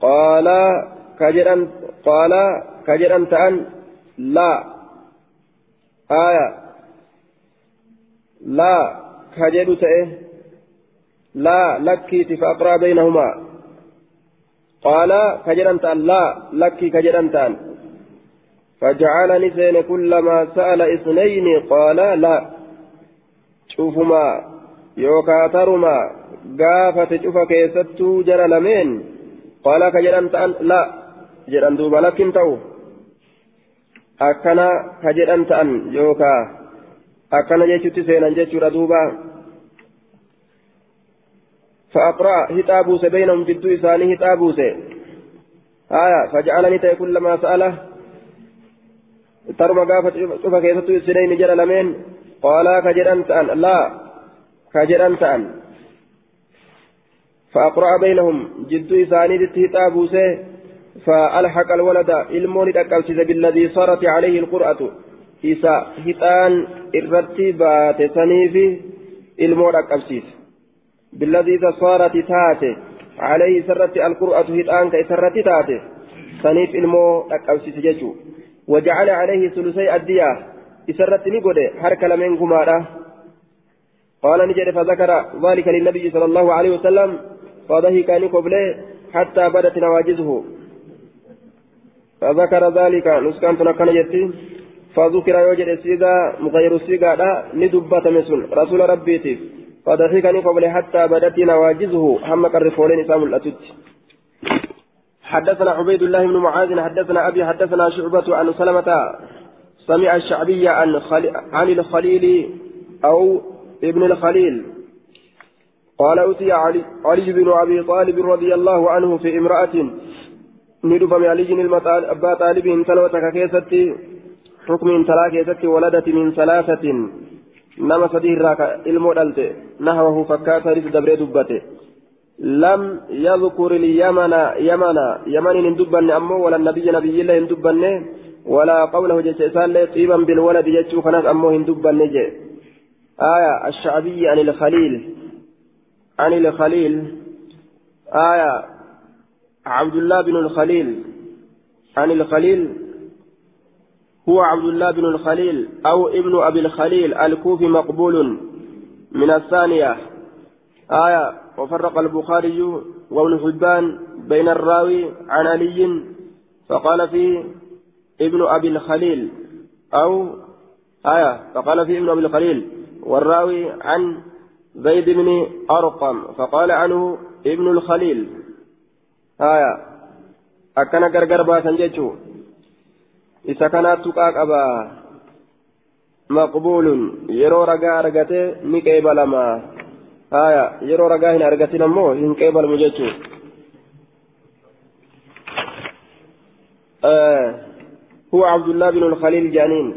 قال كجرا قال كجرا تأن لا. آية. لا. كجد تأه. لا. لكي فأقرأ بينهما. قال كجرا تأن لا. لكي كجرا تأن فجعل نسين كلما سأل اثنين قال لا. شوفما يوكا ترما قافة شوف كيستو جرى لمين؟ قال كجرا تأن لا. جرا دوبا لكن تو ka jedhan ta'an yookaa akkana jechuutti seenan jechuudha duuba فأقرأ هتابوس بينهم جدو إساني هتابوس. آية فجعلني كلما سأله ترمى قافة شوف كيف سنين جرى لمن قال كجران تأن لا كجران تأن فأقرأ بينهم جدو إساني هتابوس فألحق الولد المون الأكبسيس بالذي صارت عليه القرأة إسا هتان الرتبات سنيفي المون الأكبسيس بالذي صارت تاتي عليه سرت القرأة هتان كإسرت تاتي سنيف المو الأكبسيس جيشو وجعل عليه ثلثي الدية إسرت نقود حركة لمن كمارة قال نجد فذكر ذلك للنبي صلى الله عليه وسلم فضحك نقبله حتى بدت نواجزه فذكر ذلك نسكان تنكن جتي فذكر يوجد السيغا مغير السيغا لا ندبت مسل. رسول ربيتي. فضحكني قبل حتى بدت نواجزه هم كرفولين سام الأتت حدثنا عبيد الله بن معاذ حدثنا أبي حدثنا شعبة عن سلمة سمع الشعبي عن عن الخليل أو ابن الخليل. قال أتي علي, علي بن أبي طالب رضي الله عنه في امرأة ندفم علي المطال أبا طالب تلوتك كيستي حكم تلا كيستي ولدت من ثلاثة نما صدير راك المودلت نحوه فكات ريس دبري دبته. لم يذكر اليمن يمن يمن ندبن أمه ولا النبي نبي الله ندبن ولا قوله جسال طيبا بالولد يجو خناس أمه ندبن جي. آية الشعبي عن الخليل عن الخليل. آية عبد الله بن الخليل عن الخليل. هو عبد الله بن الخليل أو ابن أبي الخليل الكوفي مقبول من الثانية. آية وفرق البخاري وابن حبان بين الراوي عن علي فقال فيه ابن أبي الخليل أو آية فقال فيه ابن أبي الخليل والراوي عن زيد بن أرقم فقال عنه ابن الخليل. آية أكن غرغر باسن جيتشو إذا كانت تقاقبا مقبول يرو رقا أرقته نكيب آية يرو رقا هنا أرقتنا مو هنكيب المجيتشو آه هو عبد الله بن الخليل جانين.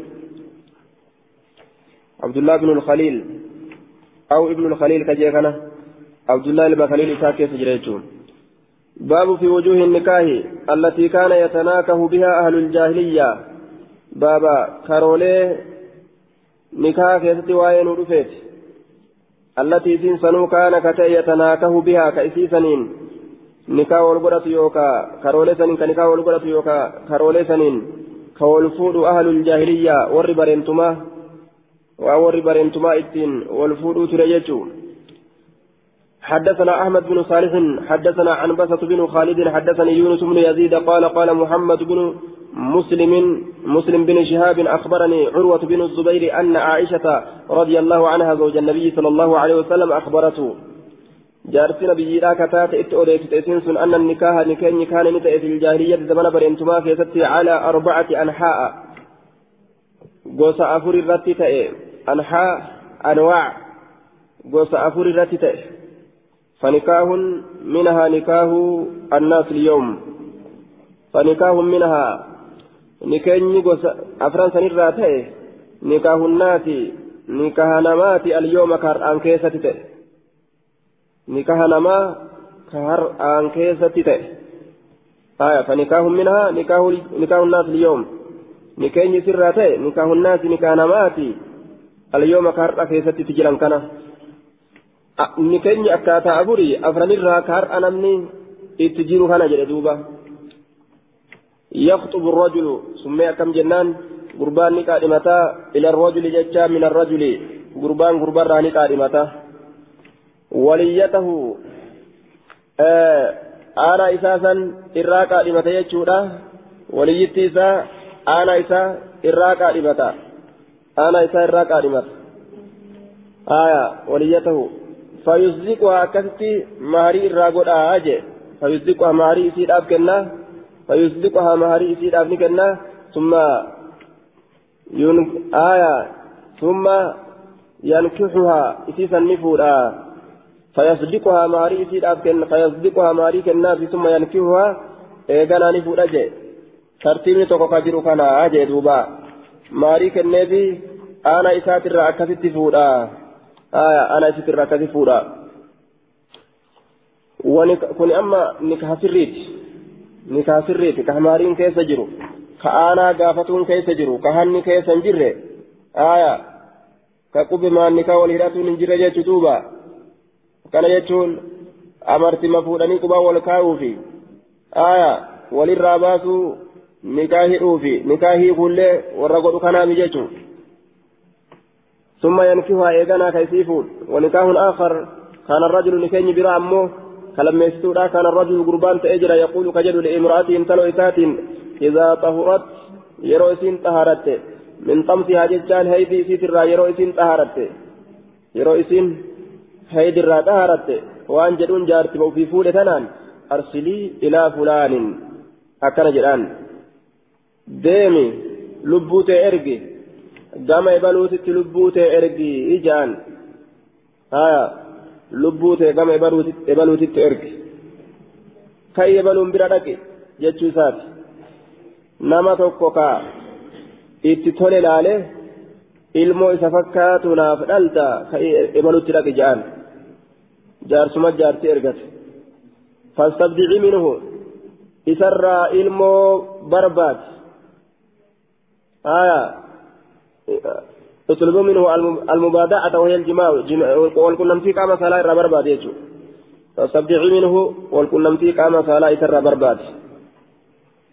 عبد الله بن الخليل أو ابن الخليل كجيكنا. عبد الله بن الخليل إساكي سجريتشو باب في وجوه النكاه التي كان يتناكه بها أهل الجاهلية. بابا كارولي نكاه كيستي وين رفيت. التي سنسنو كان كتي يتناكه بها كإسي سنين نكاه والقرة يوكا كارولي سنين كنكاه والقرة يوكا كارولي سنين كولفود أهل الجاهلية ور برنتما وور برنتما إتين. والفود تريجو حدثنا أحمد بن صالح حدثنا عنبسة بن خالد حدثني يونس بن يزيد قال قال محمد بن مسلم مسلم بن شهاب أخبرني عروة بن الزبير أن عائشة رضي الله عنها زوج النبي صلى الله عليه وسلم أخبرته. جارس نبي كتات اتؤديت تأسنس أن النكاح نكان كان نتأ في الجاهلية زمن برنتما في ستي على أربعة أنحاء. قوس أفور الرتي أنحاء أنواع. قوس أفور الرتي فنكاه منها نكاه الناس اليوم. فنكاه منها نكاني غوس أفران سنير راتي نكاه الناس نكاه نمات اليوم كهرآن كيسة تئ نكاه نما كهرآن كيسة تئ آية فنكاه منها نكاه نكاه الناس اليوم نكاين سرا تئ نكاه الناس نكاه نمات اليوم كهرآن كيسة تجران كنا نكاين أكاتا أبوري أفرن الرا كهرآن أمني اتجيرو كان جلدوبا يخطب الرجل سمي كم جنان ni qaadhimataa ila rajuli jecha min arrajuli gurbaan gurbarraa ni qaadhimata waliyyatahu aanaa isaa san irraa qaadhimata jechuudha waliyyitti isaa aanaa isaa irraa qaadhimata aanaa isaa irraa qaadhimata aya waliyyatahu fayusdiquhaa akkasitti maharii irraa godhaa jee fayusdiquhaa fayusdiquhaa maharii isiidhaaf ni kennaa summa يون آية ثم ينكحها إسيسا نفودا فيصدقها ماري إسيداف كن فيصدقها ماري كالناس ثم ينكحها إيغانا نفودا جي. ترتيبني توكو كاجرو كان أجي دوبا. ماري كالنبي أنا إسات الرأكة تفودا آية أنا إسات الرأكة تفودا kun amma nikaha sirriiti nikaha sirriiti ka maariin keessa jiru ka aanaa gaafatuun keessa jiru ka hanni keessa hin jirre aya ka qube maannikaa wal hidhatuun hin jirre jechu duuba kana jechuun amartima fuudhanii qubaa wal kaa'uufi aya walirraa baasuu nikaa hidhuufi nikaa hiikullee warra godhu kanaami jechuun ثم ينكحها إيغانا كيسيفون ونكاح آخر كان الرجل نكيني برا أمه كلما يستودا كان الرجل قربان تأجر يقول كجد لامرأته انتلو إسات إذا طهرت يروسين طهرت. من طمسها ججان هيدي سيسرا يروسين طهرت. يروسين هيدي را طهرت. وأن جدون جارت وفي فولة تنان. أرسلي إلى فلان. أكن جدان. ديمي لبوت إرقي. gama ebaluutitti lubbuu ta'e ergi ijaan lubbuu ta'e gama ebaluutitti ergi kai ebaluun bira dhaqe jechuu isaati nama tokko ka itti tole laale ilmoo isa fakkaatu naaf dhalta ka ebalutti dhaqe ja'an jaarsuma jaarti ergate fastabdicii minhu isarraa ilmoo barbaad haya اطلبوا منه المبادعة وهي الجماع والكنمتي قام صلاة إرى برباد يجو فاستبدعي منه والكنمتي قام صلاة إسر برباد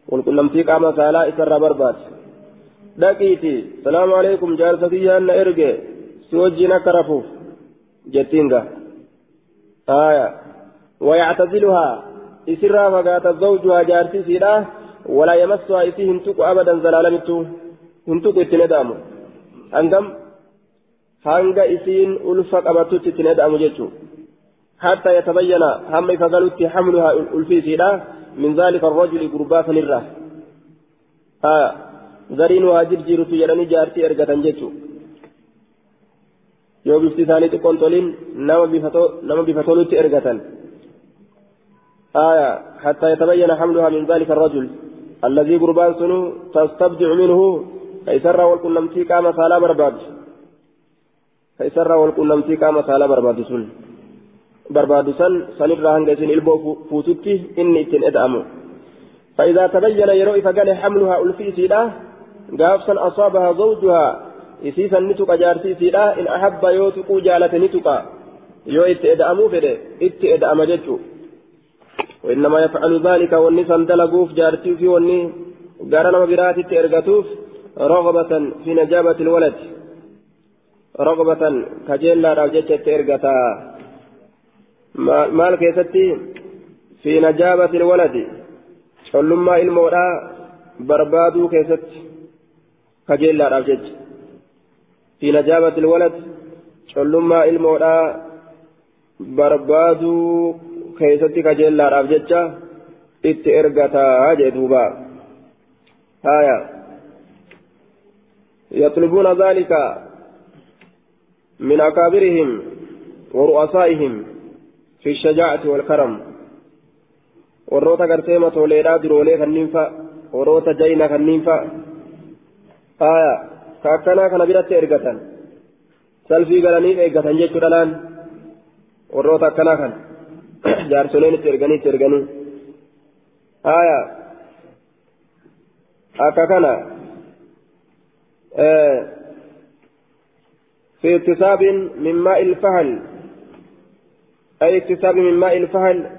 والكنمتي قام صلاة إسر برباد دقيتي السلام عليكم. جالستي أن إرجع. سوجنا كرفوف جتينغا. آية. ويعتزلها. إسرها فقات زوجها جارتي سيرا ولا يمسها إسيهم تكو أبدا زلالمتو هم تكو اتندامو hangam hanga isiin ulfa qabatutti itti nedha'amu jechuun hatta yatabayyana hamma ifa galutti hamluhaa ulfi isiidha min zaalika arrajuli gurbaa sanirraa gariin waa jirjiirutu jedhanii jaartii ergatan jechuun yoo bifti isaanii xiqqoon toliin nama bifa tolutti ergatan آية حتى يتبين حملها من ذلك الرجل الذي قربان سنو تستبدع منه كيسر والقنمتي قام سالا برباد. كيسر والقنمتي قام سالا برباد سن. برباد سن سنر هنجسين إلبو فوتتي إني اتن ادعمو فإذا تبين يروي فقال حملها ألفي سيدا قافسا أصابها زوجها إسيسا نتك جارتي سيدا إن أحب يوتك جالة نتك يو إت ادعمو فده إت ادعم جتو وإنما يفعل ذلك والنسان دلقوف جارتي في والني قارنا براتي ترقتوف رغبة في نجابة الولد. رغبة كجيلا راجتة إرقتا مال كيستي؟ في نجابة الولد. شلما المورا بربادو كيست. كجيلا راجت في نجابة الولد. شلما المورا بربادو كيستي كجيلا راجتة إت إرقتا هايا يطلبون ذلك من أكابرهم ورؤسائهم في الشجاعة والكرم. وروتا قرتيمة وليلا درولي كننفا وروتا جينا كننفا. آية كأكنا كان برات إرقة سلفي قالني إرقة جيت الآن warroota akkanaa kan jaarsoleen itti erganii itti erganii haya akka kana في اكتساب من ماء الفهل أي اكتساب من ماء الفهل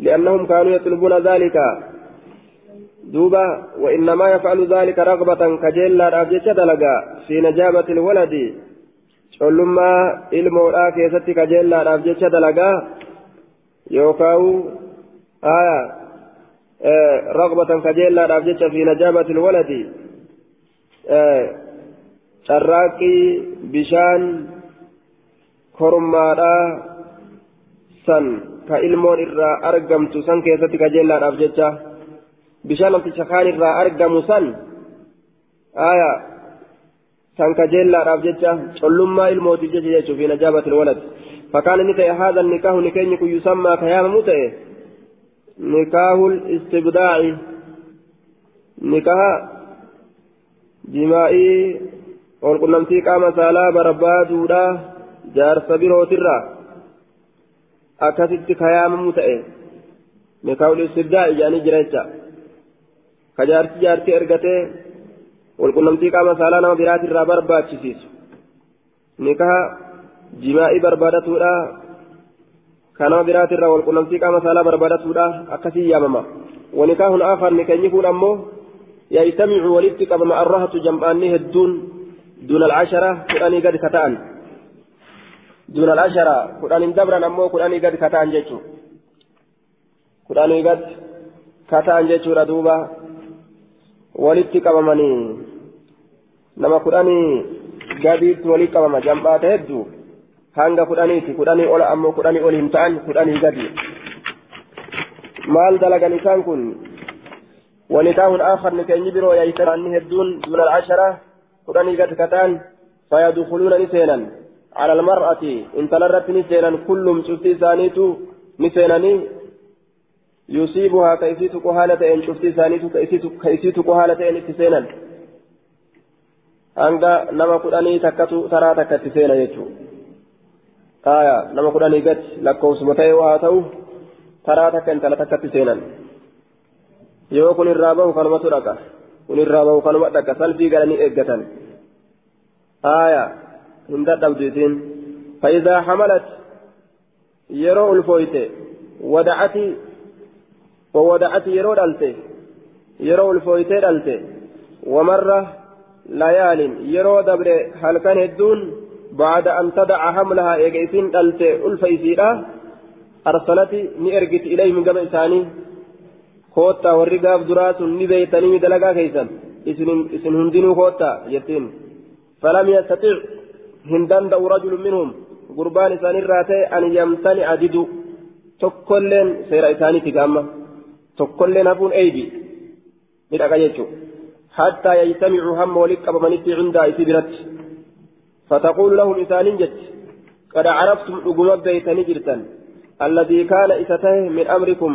لأنهم كانوا يطلبون ذلك دوبا وإنما يفعل ذلك رغبة كجيلا راجيتش دلقا في نجابة الولد collummaa ilmoodhaa keessatti kajeellaadhaaf jecha dalagaa yookaan aya raqbatan kajeellaadhaaf jecha fi najaabati waladi carraaqqii bishaan kormaadhaa san ka ilmoon irraa argamtu san keessatti kajeellaadhaaf jecha bishaan namticha kaan irraa argamu san aya كان كجيلا رافجتشا علما الموت جيجا في نجابة الولد فكان نتأ هذا النكاح نكين يسمى كيام متأ نكاح الاستبداع نكاح جمائي والقنمتي قام سالا بربادودا جار سبيرو ترى أكثت كيام متأ نكاح الاستبداع يعني جريتشا كجارتي جارتي أرغتي walqunnamtii qaama saalaa nama biraati irraa barbaachisiisu nikaha jimaa'ii barbaadatuudha ka nama biraati irraa walqunnamtii qaama saalaa barbaadatuudha akkasii yaamama wanikaahun aakar nikeenyi kun ammoo yajtamicu walitti qabama arrahatu jam'aanni hedduun دون العشرة كداني قد كتان دون العشرة كداني دبرا أمو كداني قد كتان جيتشو كداني قد كتان جيتشو walitti qabamanii nama kudhanii gadiitti walii qabama jam'aata hedduu hanga kudhaniiti kudhanii ola ammoo kudhanii ol hin ta'an kudhanii gadi maal dalagan isaan kun ونكاح آخر نكاح برو ييتران هدون دون العشرة قرآن قد كتان فيدخلون نسينا على المرأة إن تلرت نسينا كلهم شفتي سانيتو نسيناني يصيبها كيسيت قهالة إن شفتي سانيتو كيسيت قهالة إن اتسينا hanga nama kudhanii takkatu taraa takkatti seena jechuudha. Aayaa nama kudhanii gati lakkoofsuma ta'e waa ta'u taraa takka intala takkatti seenan. Yoo kanuma dhaqa salphii galanii eeggatan. Aayaa hin dadhabdu isiin. Faayidaa hamalat yeroo ulfooyte wadacati وودعت يرو دالته يرو الفويته دالته ومره ليال يرو دبر هل كان الدون بعد أن تدع حملها إيجيسين دلت ألفيسيرا أرسلت نيرجت إليه من قبل ثاني كوتا والرقاب دراس نبيتني مدلقا كيسا إسن هندنو كوتا يتين فلم يستطع هندن دو رجل منهم قربان إسان الراتي أن يمتنع ددو تكلن سير إساني تقامة تكلن هفون أيدي مدقا يجو حتى يجتمعوا هم ولك أبمنتي عند إسبرت فتقول لهم إسان جت قد عرفتم أقوم بيتني جرتا الذي كان إسته من أمركم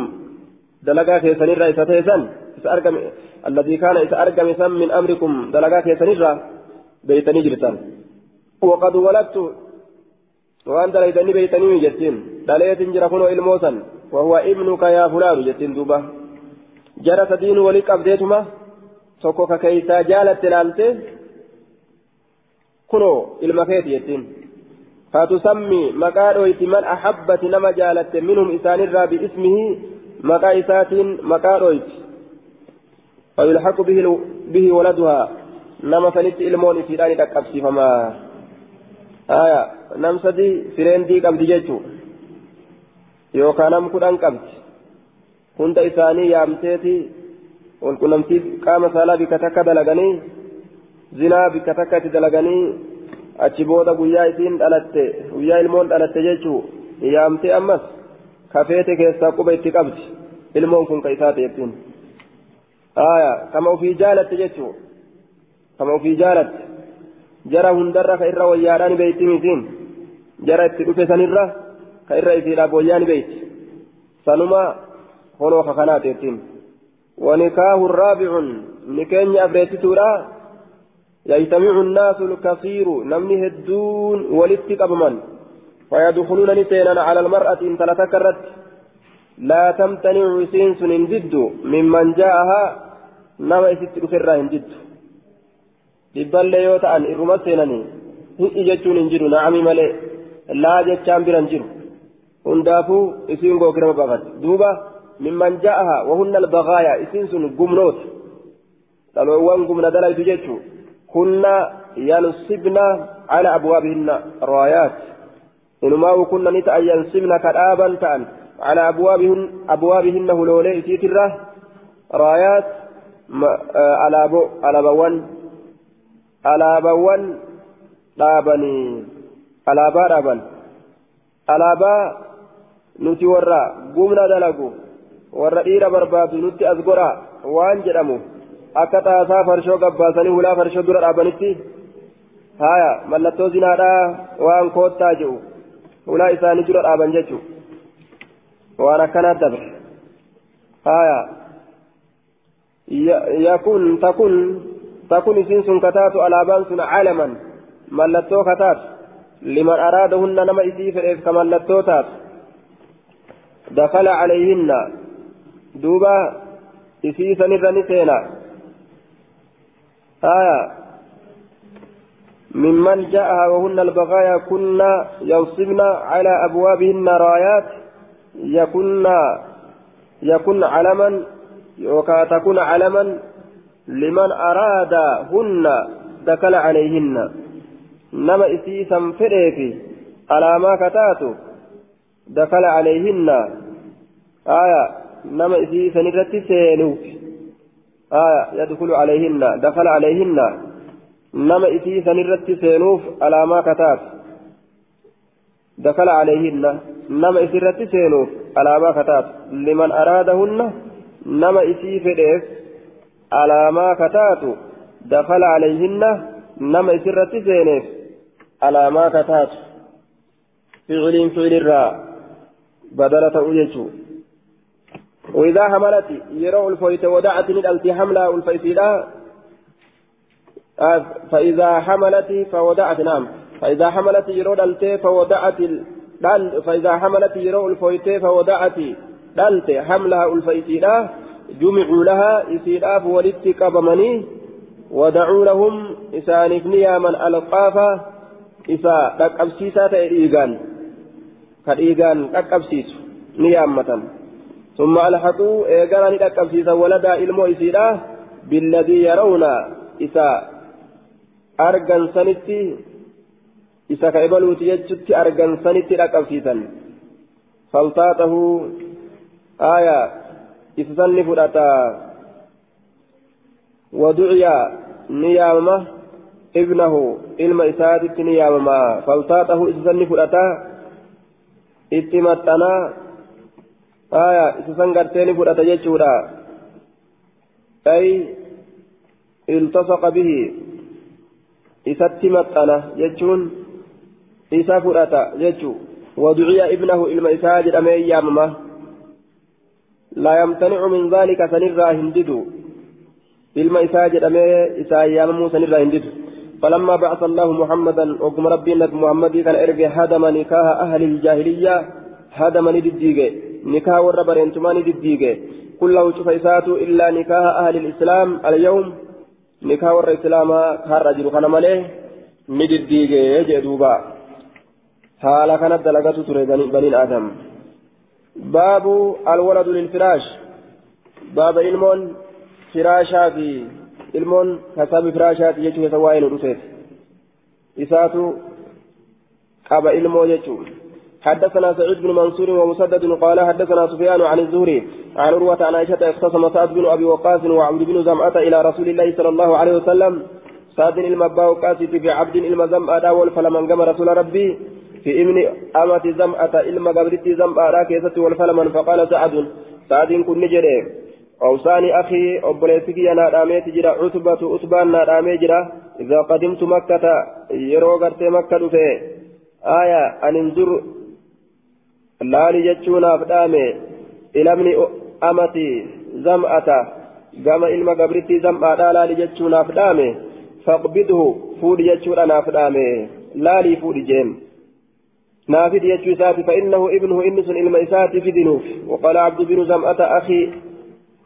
دلقا كيسن الرا إسته سن إسأرقم الذي كان إسأرقم سن من أمركم دلقا كيسن الرا بيتني جرتا وقد ولدت وأن دليتني بيتني جتين دليت جرفون إلموسا وهو ابنك يا فلان جتين دوبا جرى تدين ولك أبديتما ka keeysaa jaalatte laalte kunoo ilma keeti jettiin. Fatusammi maqaa dhoyti man ahabbati nama jaalatte minhum isaanirraa biismihi maqaa isaatiin maqaa dhoyti fayulhaqu bihi waladuhaa nama sanitti ilmoon isiidhaan dhaqqabsiifamaa aya nam sadi fireendii qabdi jechuu yookaan nam kudhan qabdi hunda isaanii yaamteeti walqunnamtii qaama saalaa bikka takka dalaganii zinaa bikka takka itti dalaganii achi booda guyyaa isiin dhalatte guyyaa ilmoon dhalatte jechuu yaamtee ammas kafeete keessaa quba itti qabdi ilmoon kun ka isaa ta'ettiin aya kama ufii jaalatte jechuu kama ufii jaalatte jara hundarra ka irra wayyaadhaan beeyti misiin jara itti dhufe sanirra ka irra isiidhaaf wayyaan beeyti sanuma honoo ka kanaa ta'ettiin ونكاه الرابع نكين أبريتتورا يجتمع الناس الكثير نمني هدون ولدت أبمن فيدخلون نسينا على المرأة إن تلتكرت لا تمتنع سينس ضد ممن جاءها نما jiru na'ami malee laa jechaan biran jiru hundaafuu isiin gookirama baqate duuba mimman ja'aha wahunna albaqaaya isiin sun gumnoota dhaloowwan gumna dalaytu jechuu kunna yansibna ala abwaabihinna inumaa kunna ni ta'an yansibna kadhaaban ta'an على أبوابهن أبوابهن هلولي إسيترة رايات على بو على بوان alaabaawwan dhaabanii alaabaa dhaaban alaabaa nuti warra gumna dalagu warra dhiira barbaadu nutti as godha waan jedhamu akka xaasaa farshoo gabbaasanii hulaa farshoo dura dhaabanitti haya mallattoo zinaadhaa waan koottaa jedhu hulaa isaanii dura dhaaban jechu waan akkanaa dabre haya yakun takun تكون سنس كتات على سن عالما ملتو كتات لمن أرادهن نما إسي فريف كملتو تات دخل عليهن دوبا إسي سنر نسينا آية ممن جاءها وهن البغايا كنا ينصبن على أبوابهن رايات يكن يكن علما يوكا تكون علما لمن أرادهن دخل عليهن. نما إسيسا فريفي على ما كتاتو دخل عليهن. آية نما إسيسا نرتي آية يدخل عليهن دخل عليهن. نرتي سينوف على ما كتات دخل عليهن نما إسيرتي سينوف على ما كتات لمن أرادهن نما إسي فريف alaamaa kataatu dakala calayhinna nama isirratti seeneef alaamaa kataatu ficiliin ficilirraa badala ta'u jechuu. وإذا حملت يروا الفويت ودعت ندلت حملها الفيسيدا فإذا حملت فودعت نعم. فإذا حملت يروا دلت فودعت فإذا حملت يروا الفويت فودعت دلت حملها الفيسيدا جمعوا لها إسيراف ولدت قبمني ودعوا لهم إسانف نياما ألقافا إسا تكبسيسا تإيغان كإيغان تكبسيس نيامة ثم ألحقوا إيغان تكبسيسا ولدا إلمو إسيرا بالذي يرون إسا أرغن سنتي إسا كإبلوتي يجتي أرغن سنتي تكبسيسا فلتاته آية إفسن فلتا ودعي نيامة ابنه علم إسادت نيامة فلتاته إفسن فلتا اتمتنا آية إفسن قرتين فلتا جيشورا أي التصق به إساتمتنا جيشون إسا فلتا جيشو ودعي ابنه علم إسادت أمي يامة لا يمتنع من ذلك سنرى هنددو ilma isaa jedhamee isaa yaamamuu sanirraa hin didu. فلما بعث الله محمدا وقم ربي نبي محمد كان ارجع هدم نكاح أهل الجاهليه هدم نديجه نكاح والربر انتما نديجه كله شوف اساته الا نكاح أهل الاسلام اليوم نكاح الاسلام كان رجل كان ماله نديجه جدوبا حالا كانت دلغته تري بني آدم باب الولد للفراش باب علم فراشا في علم كسب فراشات يجو يتواين رسيت إساتو قاب علم يجو حدثنا سعيد بن منصور ومسدد قال حدثنا سفيان عن الزهري عن عروة عن عائشة اختصم سعد بن أبي وقاص وعبد بن زمعة إلى رسول الله صلى الله عليه وسلم. سعد المبا وقاسي في عبد المزمعة والفلمن قام رسول ربي في إمن أمة زمعة إلما قبرتي زمعة كيست والفلمن فقال سعد سعد كن نجري. أوصاني أخي أبوليسك أنا راميت جرا عتبة أتبان رامي جرا إذا قدمت مكة يرو قرت مكة آية أن انظر فدامي إلى ابن أمتي زمعة قام إلما قبرتي زمعة لا لجتشونا فدامي فاقبضه فود يجور أنا فدامه لا لي فود جيم نافد يجور ساتي فإنه ابنه إنس إلما إساتي في دنوف وقال عبد بن زمأة أخي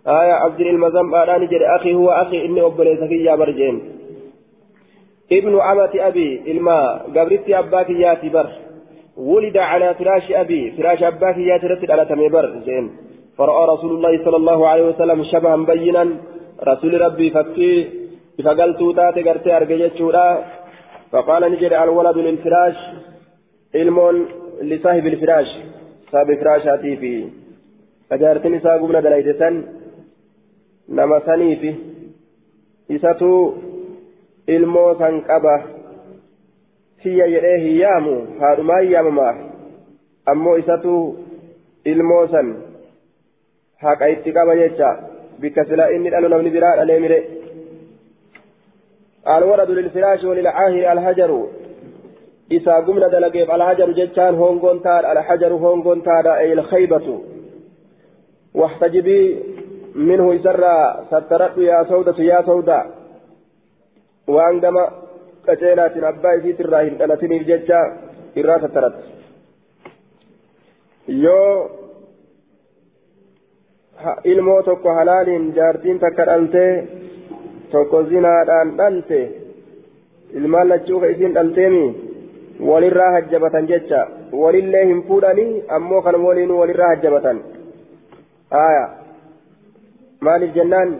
آية عبد المزم آلان جد أخي هو أخي إني أبليس في يا برجين ابن عمة أبي الماء قبرت أباك ياتي بر ولد على فراش أبي فراش أباك ياتي رتد على تميبر زين. فرأى رسول الله صلى الله عليه وسلم شبها بينا. رسول ربي فكي فقلت تاتي قرتي أرقجت فقال نجد الولد للفراش علم لصاحب الفراش. صاحب فراشاتي في فجارتني ساقومنا دلائدة nama saniifi isatu ilmoo san qaba tiyya jedhee hin yaamu haadhumaan yaamamaaf ammoo isatu ilmoo san haqa itti qaba jecha bikka silaa inni dhalu namni biraa dhalee mire الولد للفراش وللعاهر الحجر إذا قمنا دلقيب الحجر جتان هونغون تار الحجر هونغون تار أي الخيبة واحتجبي منه يسرى سترت يا سودة يا سودة وأنجم قتيلات أبا يسيت الراهن ألتني الججة إرا سترت yoo ilmoo tokko halaaliin jaartiin takka dhaltee tokko zinaadhaan dhalte ilmaan lachuuka isiin dhalteemi walirraa hajjabatan jecha walillee hin fuudhanii ammoo kan waliin walirraa hajjabatan aayaa maaliif jennaan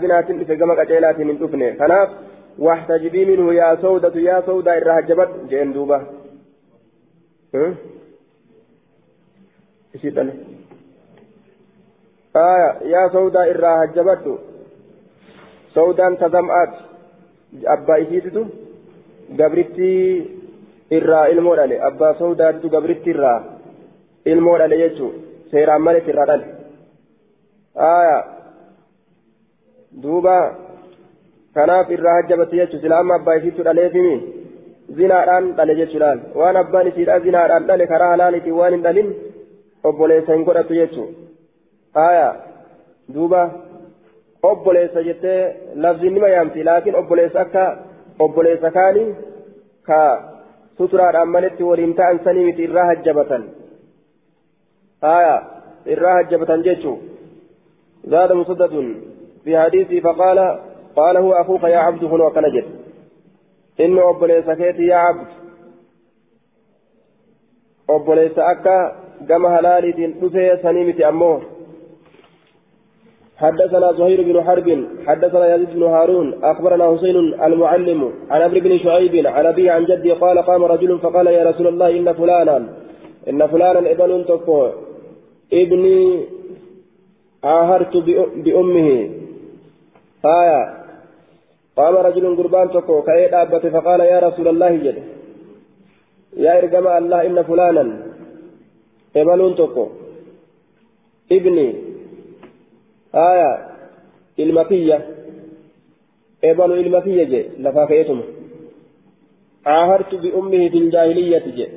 zinaatiin dhufe gama qaceelaatiin hin dhufne kanaaf waxtajibii minhu yaa sawdatu yaa sawdaa irraa hajjabadhu jeen duuba isii dhale aya yaa sawdaa irraa hajjabadhu sawdaan tazam'aat abbaa isiititu gabrittii irraa ilmoo dhale abbaa sawdaatitu gabrittii irraa ilmoo dhale jechuudha seeraan malee irraa dhale aya duuba kanaaf irraa hajjabate jechuun silaama abbaa isiitu dhaleefimi zinaadhaan dhale jechuudhaan waan abbaan isiidha zinaadhaan dhale karaa halaaliitiin waan hin dhalin obboleessa hin godhatu jechuun aya duuba obboleessa jettee lafziin nima yaamti laakiin obboleessa akka obboleessa kaanii ka suturaadhaan maletti waliin ta'an sanii miti irraa hajjabatan. آية إراها جبة جيتشو زاد مسدد في حديثه فقال قال هو أخوك يا عبد هنا وكنجد إنه أبوليس كيتي يا عبد. أبوليس أكا كما هلالي تنفي سنيمة أمور حدثنا زهير بن حرب حدثنا يزيد بن هارون أخبرنا حسين المعلم عن عمرو بن شعيب عن أبي عن جدي قال قام رجل فقال يا رسول الله إن فلانا إن فلانا ابن تكو ابني عاهرت بأمه آية قام رجل قربان تكو كأي أبت فقال يا رسول الله جد يا إرجم الله إن فلانا ابن تكو ابني آية المكية ابن المكية جي لفاكيتم عاهرت بأمه في الجاهلية جي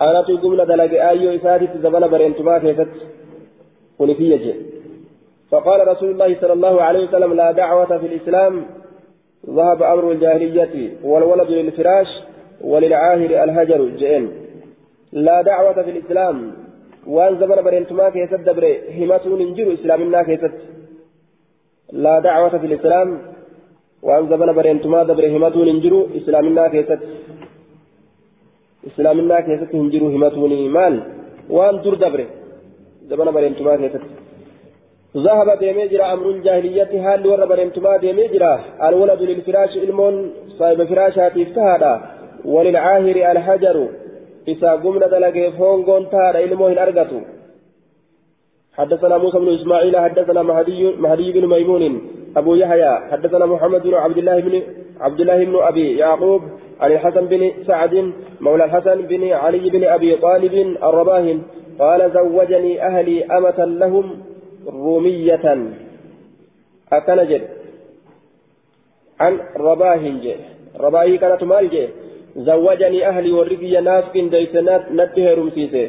أنا تقوم دلق آيو إساتي تزبل برينتما كيست ونفية فقال رسول الله صلى الله عليه وسلم لا دعوة في الإسلام. ذهب أمر الجاهلية والولد للفراش وللعاهر الهجر. جئن. لا دعوة في الإسلام. وأن زمن برينتما كيست دبري همتون انجر إسلامنا كيست. لا دعوة في الإسلام. وأن زمن برينتما دبري همتون انجر إسلامنا كيست. keessatti hin jiru himatuuni maal waan dur zamana bareemtumaa keessatti ذهب ديمي جرا أمر الجاهلية هل ور برمتما ديمي جرا. الولد للفراش علم صاحب فراشات افتهادا وللعاهر الحجر إذا قمنا دلق فونغون تار علمه الأرقة حدثنا موسى بن إسماعيل حدثنا مهدي, مهدي بن ميمون أبو يحيى حدثنا محمد بن عبد الله بن عبد الله بن أبي يعقوب عن الحسن بن سعد مولى الحسن بن علي بن أبي طالب الرباهن قال زوجني أهلي أمة لهم رومية. أكنجد عن رباهن جي رباهي كانت مال جي زوجني أهلي ورقي ناس كن ديسنات نته رمسيسي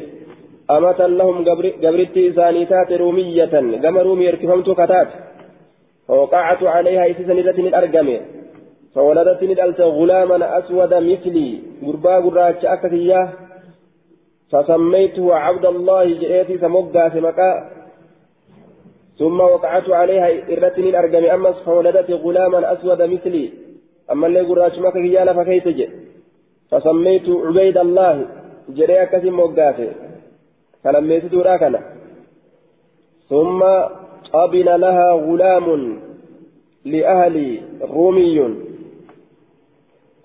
أمة لهم قبرتي إسانيتات رومية. قم رومي اركفمت كتات فوقعت عليها إسيسا نرت من أرقمي. فولدت ندلت غلاما أسود مثلي. قربا قراج أكتياه فسميته عبد الله جئتي سمقا سمكا ثم وقعت عليها إرت من أرقمي أمس فولدت غلاما أسود مثلي أما اللي قراج مكة فكيف جئ فسميت عبيد الله جري أكسي مقاسي فلما يسدوا كان. ثم قبل لها غلام لأهل رومي.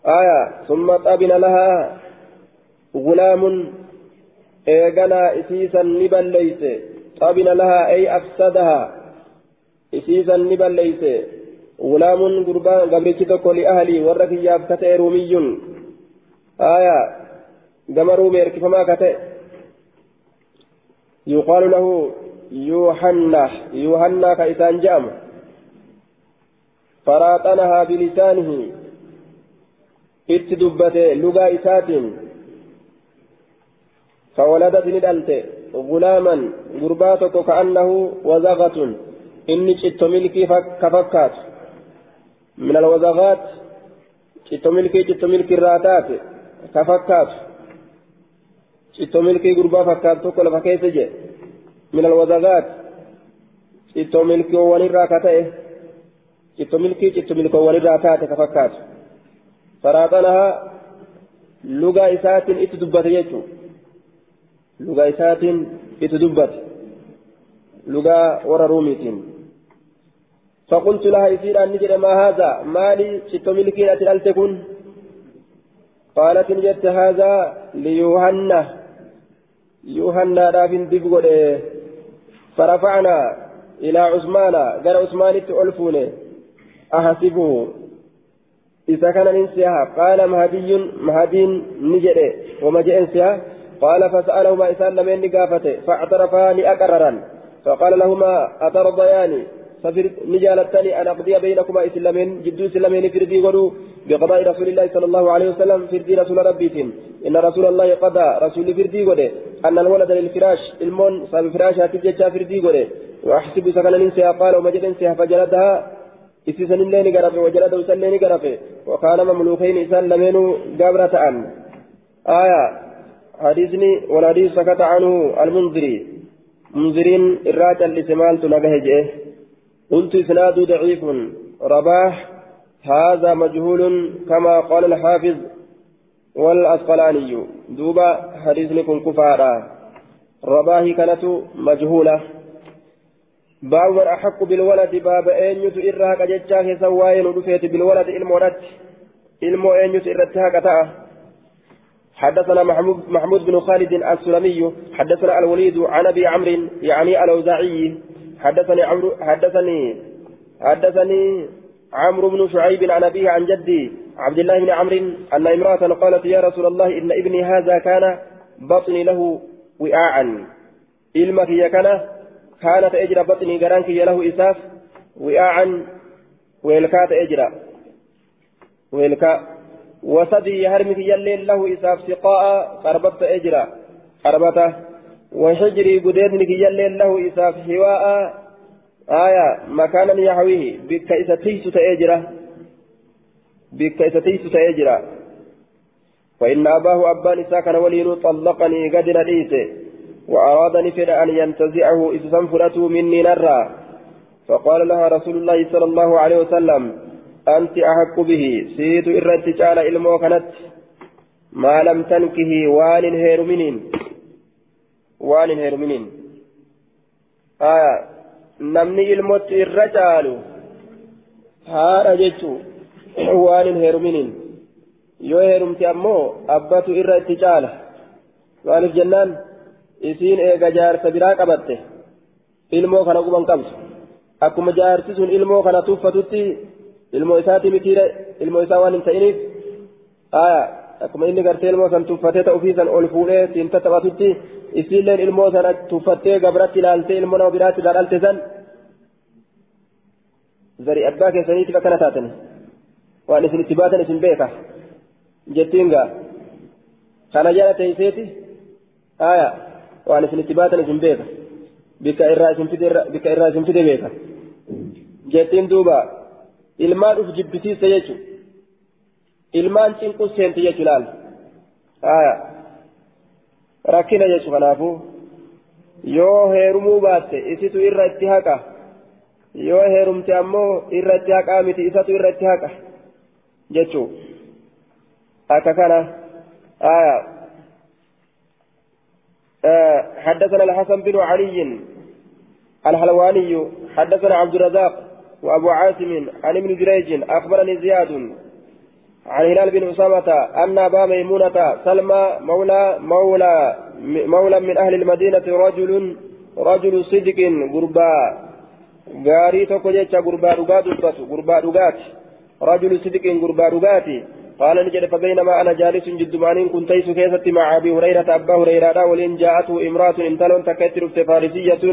آية ثم قبل لها غلام إيغنا إسيسا نبل ليس قبل لها أي أفسدها إسيسا نبل ليس غلام قربان قبل كتوكو لأهلي ورك يابكة رومي آية كما رومي اركفما كتئ يقال له يوحنا يوحنا كإسان جام فراطنها بلسانه اتدبت لغا إسات فولدت ندلت غلاما غرباتك كأنه وزغة. إني شئت ملكي كفكات. من الوزغات شئت ملكي شئت ملكي الراتات. كفكات. شئت ملكي غربا فكات تقول فكيف جئ. من الوزغات شئت ملكي ونرى كتئه شئت ملكي شئت ملكي ونرى كاتئ كفكات. lugaa isaatiin itti dubbate jechuun lugaa isaatiin itti dubbate. Lugaa warra فقلت لها يصير أن نجد ما هذا مالي شت ملكي أتلالتكن قالت نجدت هذا ليوهنا يوهنا رافن دبقل فرفعنا إلى عثمان قال عثمان تؤلفون أحسبه إذا كان ننسيها قال مهدي مهدي نجري وما جاء قال فسألهما إسان لمن نقافته فاعترفا لأقررا فقال لهما أترضيان؟ نجالتني أن أقضي بينكما إسلامين جدو إسلامين فردي غدو بقضاء رسول الله صلى الله عليه وسلم فردي رسول ربي إن رسول الله قضى رسول فردي غدي أن الولد للفراش المون صاب فراش هاتججا فردي غدي وأحسب سكن ننسيها قال جاء انسيها فجلدها إسيسن اللين قرفه وجلده سلين قرفه. وكان مملوكين إسان قبرة عن آية. حديثني والحديث سكت عنه المنذري. منذرين الراجع لسمال تنقه جئه. قلت إسناد ضعيف. رباح هذا مجهول كما قال الحافظ والأسقلاني. دوبا حديثني كن كفارا. رباه كانت مجهولة. باب من أحق بالولد. باب أين إرها كجتشاه سواين ودفيت بالولد المولد ilmoo eenyutu irratti حدثنا محمود, بن خالد السلمي حدثنا الوليد عن أبي عمرو يعني الأوزاعي. حدثني عمرو حدثني حدثني عمرو بن شعيب عن أبيه عن جدي عبد الله بن عمرو أن امرأة قالت يا رسول الله إن ابني هذا كان بطني له وعاء. علمك يا كان كانت اجرى بطني قرانك له إساف وعاء. ويلكات اجرى ويلكا وسدي هرمك يلين له إساف سقاء قربت أجرا. قربته. وحجري قديدنك يلين له إساف حواء. آية مكانا يحويه. بك إذا تيس تأجرا بك إذا تيس تأجرا فإن أباه أبان ساكن ولين طلقني قد رديته وأرادني فر أن ينتزعه إذ سنفرته مني نرى. فقال لها رسول الله صلى الله عليه وسلم أنت أحق به سيد إلمو كانت ما لم تنكه وان هير منين وان هير منين آية نمني إلموت الرجال هذا جيتو وان هير منين yoo heerumti ammoo abbatu irra itti caala maaliif jennaan isiin eega jaarsa biraa qabatte ilmoo kana guban qabdu akkuma jaarsi sun ilmoo kana tuffatutti ilmoo isaati mitiire ilmoo isaa waan hin ta'iniif aya akkuma inni gartee ilmoo san tuffatee ta'uufii san ol fuudhee siin tattaphatutti isiilleen ilmoo sana tuffattee gabratti ilaaltee ilmoo nama biraatti dhaadhalte san zari abbaa keessaniitiif akkana taatan waan isin itti baatan isin beeka jettiin gaa kana jala teeyseeti aya waan isin itti baatan isin beeka bikka irraa isin fide beeka jettiin duuba ilmaan uf jibbisiiste jechu ilmaan cinqu seente jechu laal rakkina jechu kanaafuu yoo heerumuu baatte isitu irra itti haqa yoo heerumte ammoo irra itti haqaa miti isatu irra itti haqa jechuu akka kana آه حدثنا الحسن بن علي الحلواني حدثنا عبد الرزاق وأبو عاصم عن ابن جريج أخبرني زياد عن هلال بن أسامة أن أبا ميمونة سلمى مولى مولى مولى من أهل المدينة رجل رجل صدق غربا. غاري توكو جيتشا غربا دغات غربا دغات رجل صدق غربا دغاتي قال نجد فبينما أنا جالس جدمانين كنت تيس كيست مع أبي هريرة أبا هريرة ولين جاءته امرأة انتلون تكتر فارسية.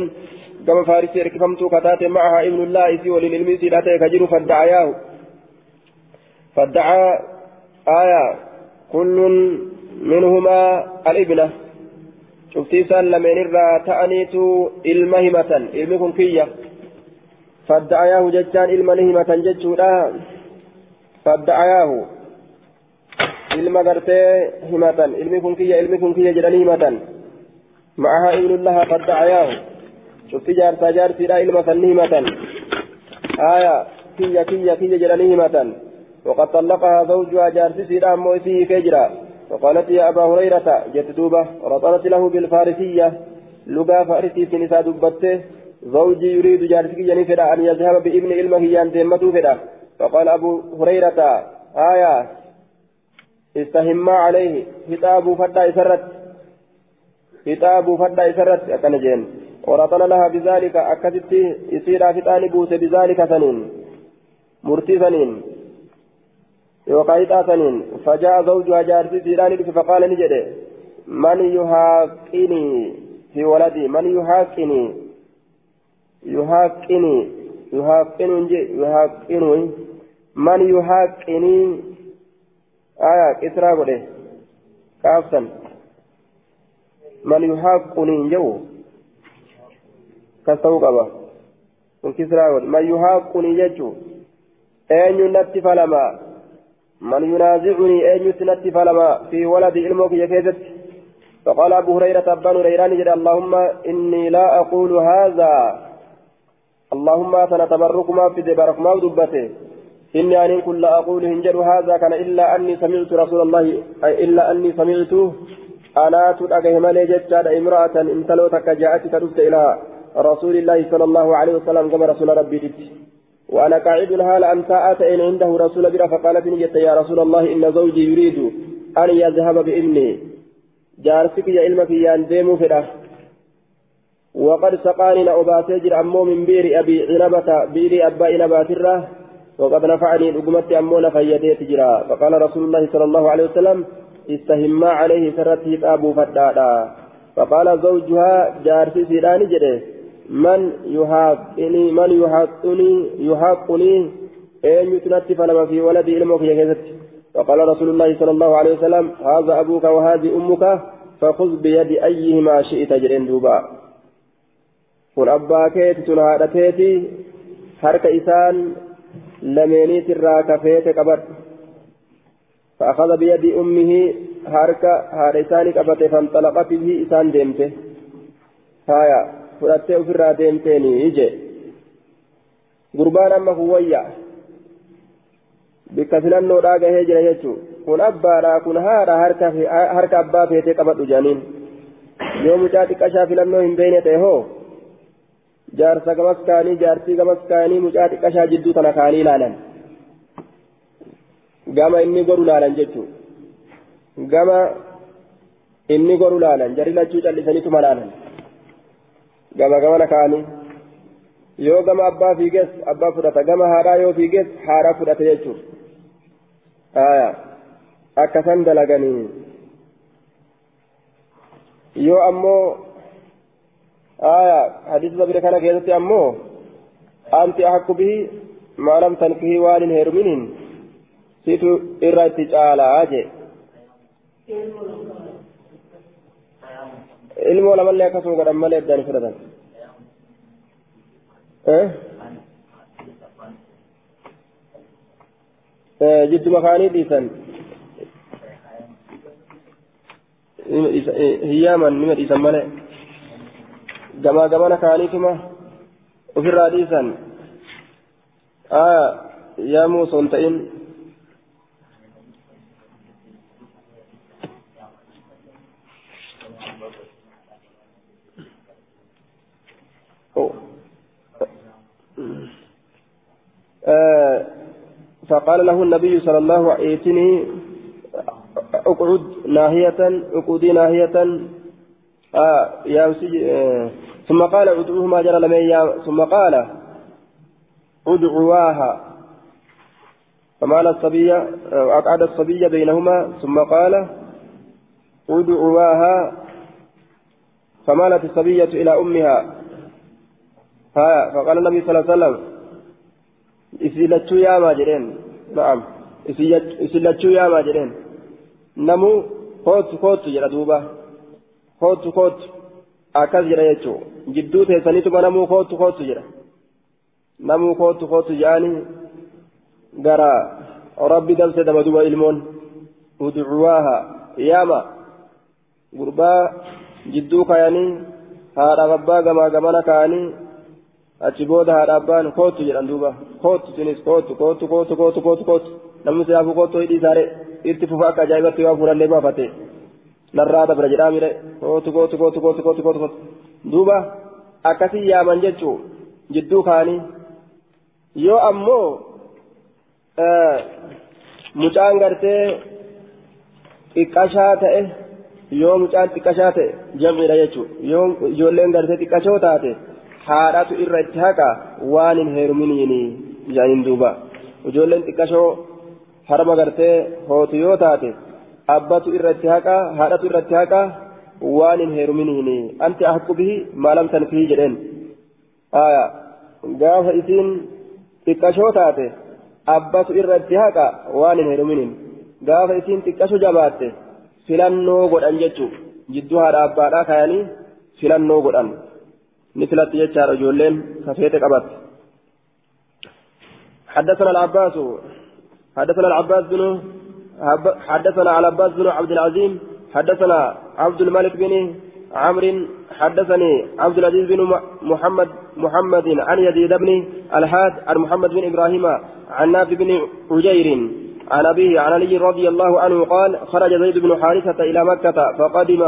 كما فارسي ركفمت كتات معها ابن الله إسي وللعلم سيداتي كجر فادعياه. فادعى آية كل منهما الابنة. شفتي سلمين الرا تأنيت إلمهمة علمكم كية. فادعياه ججان إلمهمة ججودا. فادعياه. ilma gartee himatan ilmi kun kiyya ilmi kun kiyya jedhanii himatan ma'aha ibnullaha faddacayaahu شفت جارتا جارتي ilma sanni himatan. آية كية كية كية جلني همة وقد طلقها زوجها جارتي سيدا موسيه كجرا فقالت يا أبا هريرة جت دوبة رطلت له بالفارسية لقى فارسي سنسا دبته زوجي يريد جارتي جني فدا أن يذهب بابن علمه ينتمته فدا فقال أبو هريرة آية استهما عليه كتاب فدا إسرت كتاب فدا إسرت أكن جين ورطن لها بذلك أكدت يصير فتان بوس بذلك سنين مرتي سنين يوقعتا سنين فجاء زوجها جارتي سيران فقال نجد من يهاقني في ولدي؟ من يهاقني يهاقني يهاقني يهاقني من يهاقني آية كسرى قوله كافسا من يهاقني جو kisraa godhe man yuhaaquni jechuu eenyu natti falama? Man yunaazicuni eenyutti natti falama? Fi waladi ilmoo kiyya keessatti? فقال أبو هريرة أبان هريران جل اللهم إني لا أقول هذا اللهم سنتبرك ما في دبرك ما دبته إني أن كل أقول هنجر هذا كان إلا أني سمعت رسول الله إلا أني سمعت أنا تدعى مالي جتاد امرأة امتلوتك جاءت تدفت إلى رسول الله صلى الله عليه وسلم كما رسول ربي دت وأنا قاعد هال أن إن عنده رسول بنا فقالت نجت يا رسول الله إن زوجي يريد أن يذهب بابني جارسك يا علمك يا ديمو فدا وقد سقاني أباسجر أمو من بير أبي عنبة بير أبا عنبات الره وقد نفعني رقمت أمو نفيدي تجرا فقال رسول الله صلى الله عليه وسلم استهما عليه سرته أبو فدادا فقال زوجها جارسي سيراني جده. من يحاقني من يحاقني يحاقني أين يتنتي فلما في ولدي علمك يا فقال رسول الله صلى الله عليه وسلم هذا أبوك وهذه أمك فخذ بيد أيهما شئت جرين دوبا. kun abbaa keeti tun haadha keeti harka isaan lameeniit irraa kafeete qabadhu فأخذ بيد أمه هاركا هارساني قبته فانطلقت به إسان ديمته. هايا. Fudhattee ofirraa deemteeni ije gurbaan amma huwayya bikka filannoodhaa gahee jira jechuun kun abbaadha kun haadha harka abbaa feetee qabadhu jedhaniin yoo mucaa xiqqashaa filannoo hin beekne ta'e hoo jaarsa gamas kaanii jaarsii gamas kaanii mucaa xiqqashaa jidduu tana kaanii ilaalan gama inni goru ilaalan jechuun gama inni goru ilaalan jarri lachuu callisaniituma ilaalan. Gama gamana kaanii yoo gama abbaa fiiges abbaa fudhata gama haadhaa yoo fiiges haadhaa fudhata jechuudha akkasan dalaganii yoo ammoo hadiisa sabira kana keessatti ammoo anti ahakku bihi maalam tankihii waan hin heeruminiin situ irra itti caalaa jee ilmoo lamallee akkasuma godhan malee addaan fudhatan إيه؟, إيه؟ جد مخاني ديسن. إيه، هيامن من ديسن مالي جما جما نخاني كما؟ وفرا ديسن. آه يا موسى أنت إن. أوه. Ta'in فقال له النبي صلى الله عليه وسلم اقعد ناهية اقعدي ناهية آه يا آه ثم قال ادعوهما جرى لمن ثم قال ادعواها. فمال الصبي أقعد الصبي بينهما ثم قال ادعواها. فمالت الصبية إلى أمها. ها فقال النبي صلى الله عليه وسلم إسلتشو يا ماجرين نعم إسلتشو يا ماجرين namuu kootu kootu jedha duuba kootu kootu akkas jedha jechuun jidduu teessaniituma namuu kootu kootu jedha namuu kootu kootu jedhanii gara rabbi dabse daba duba ilmoon udcuwaaha yaama gurbaa jidduu kayanii haadhaaf abbaa gamaa gamana kaanii achi booda haadha abbaan kootu jedhan duuba kootu sinis kootu kootu kootu kootu kootu kootu namni siyaafuu kootu hidhii isaaree. itti fufa akka ajaa'ibatti waa fuudhallee baafate narraa dabra jedhaa mire kootu kootu kootu kootu kootu kootu kootu duuba akkasii yaaman jechuu jidduu kaanii yoo ammoo mucaan gartee xiqqashaa ta'e yoo mucaan xiqqashaa ta'e jam'idha jechuu yoo ijoolleen gartee xiqqashoo taate haadhatu irra itti haqa waan hin heeruminiini jaaniin duuba ijoolleen xiqqashoo harma gartee hootu yoo taate abbatu irratti haqa haadhatu irratti haqa waan hin heeruminihin anti ahqqu bihi maalam tanfihi jedheen gaafa isiin xiqqashoo taate abbatu irratti haqa waan hin heeruminin gaafa isiin xiqqasho jabaatte filannoo godhan jechuu jidduu haadha abbaadhaa kayanii filannoo godhan ni filatti jechaadha ijoolleen kafeete qabatte حدثنا العباس حدثنا العباس بن حدثنا على عباس بن عبد العزيز حدثنا عبد الملك بن عمرو حدثني عبد العزيز بن محمد محمد عن يزيد بن الحاد عن محمد بن إبراهيم عن نافع بن عجير عن أبيه عن علي رضي الله عنه قال خرج زيد بن حارثة إلى مكة فقدم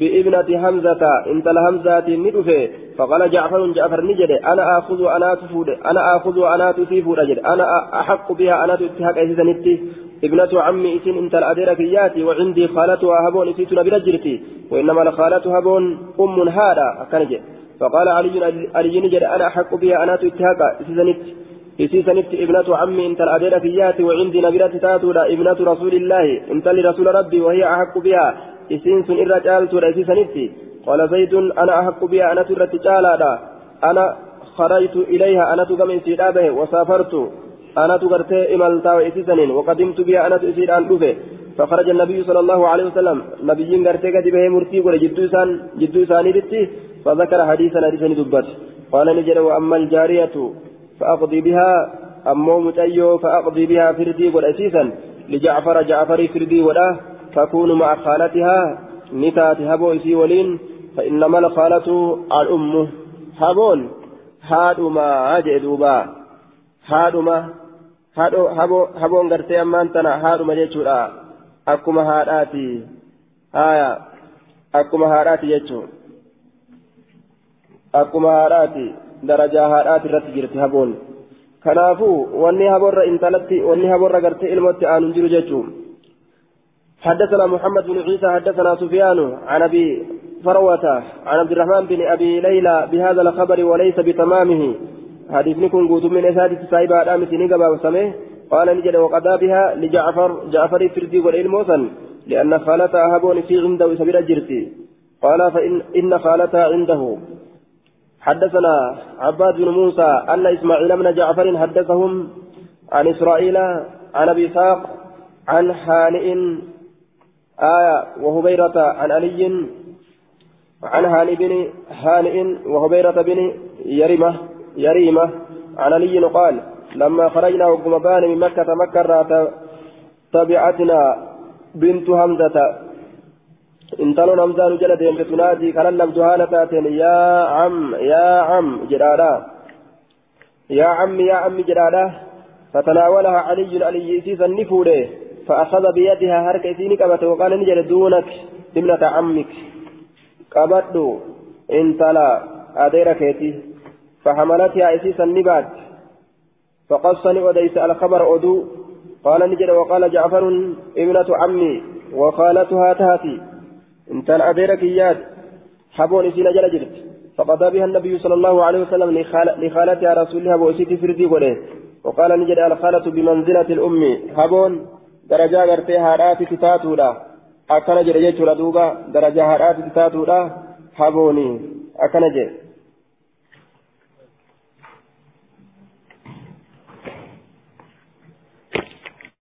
بابنة حمزة انت لهمزة ندفه فقال جعفر جعفر نجد أنا آخذ وأنا تفود أنا آخذ وأنا تسيفود اجد أنا أحق بها أنا تتحق ايسنتي ابنة عمي اسن انت الادير فياتي وعندي خالتها هبون اسيتنا برجرتي وإنما الخالة هبون أم هذا اكنجد فقال علي علي نجد أنا أحق بها أنا تتحق ايسنتي إسيسنت ابنة عمي انت الأدير فياتي وعندي نبيرة تاتولا ابنة رسول الله انت لرسول ربي وهي أحق بها. إسين سن إرى جالتولا إسيسنتي قال زيد أنا أحق بها أنا ترى تجالا أنا خرجت إليها أنا تقم إسيدابه وسافرت. أنا تقرت إمالتا وإسيسنين وقدمت بها أنا تأسيد أن فخرج النبي صلى الله عليه وسلم. نبي قرتك به مرتي ولا جدوسان جدوسان فذكر حديثا حديثا دبت. قال نجد وأما الجارية فأقضي بها. أمو متأيو فأقضي بها فردي والأسيسا لجعفر جعفر فردي ولا تكون مع خالتها. نتات هبو إسي ولين. فإنما الخالة الأم. هبون هادما أجدوبا هادما هبون غرتي أمان تنا. هادما جيتشورا. أكما هاداتي. آية. أكما هاداتي جيتشو. أكما هاداتي. haadhaati irratti jirti haboon kanaafuu wanni haboorra intalatti wanni haboorra gartee ilmootti aanuun jiru jechuun حدثنا محمد بن عيسى. حدثنا سفيان. عن أبي فروة عن عبد الرحمن بن أبي ليلى بهذا الخبر وليس بتمامه. حديث نكون قوت من اسادة سايبة ادام سنيقبا وسمه. قال نجد وقضى بها لجعفر جعفر فردي والعلموسا لأن خالتها هبون في عنده سبيل جرتي قال فإن إن خالتها عنده. حدثنا عباد بن موسى أن إسماعيل بن جعفر حدثهم عن إسرائيل عن أبي إسحاق عن هانئ آية وهبيرة عن علي عن هانئ بن هانئ وهبيرة بن يرمة يريمة عن علي قال لما خرجنا وقم بان من مكة مكة تبعتنا بنت حمزة انتلون همزان جلد يمت تنادي كللم جهالة يا عم يا عم جلالا يا عم يا عم جلالا فتناولها علي علي سيسا نفوله فأخذ بيدها هرك إسيني كبت وقال نجل دونك ابنة عمك. قبضوا انتلا أديركيتي فحملتها إسيسا نبات فقصني وديس الخبر أدو قال نجل وقال جعفر ابنة عمي وخالتها تهتي انتل أديرك إياد حبون إسينا جل جلت فقضى بها النبي صلى الله عليه وسلم لخالتها رسولها بوسيتي فردي قوله وقال نجد الخالة بمنزلة الأم حبون درجة غرتي هارات تتاتولا أكن جرجة دوبا درجة هارات تتاتولا حبوني أكن جرجة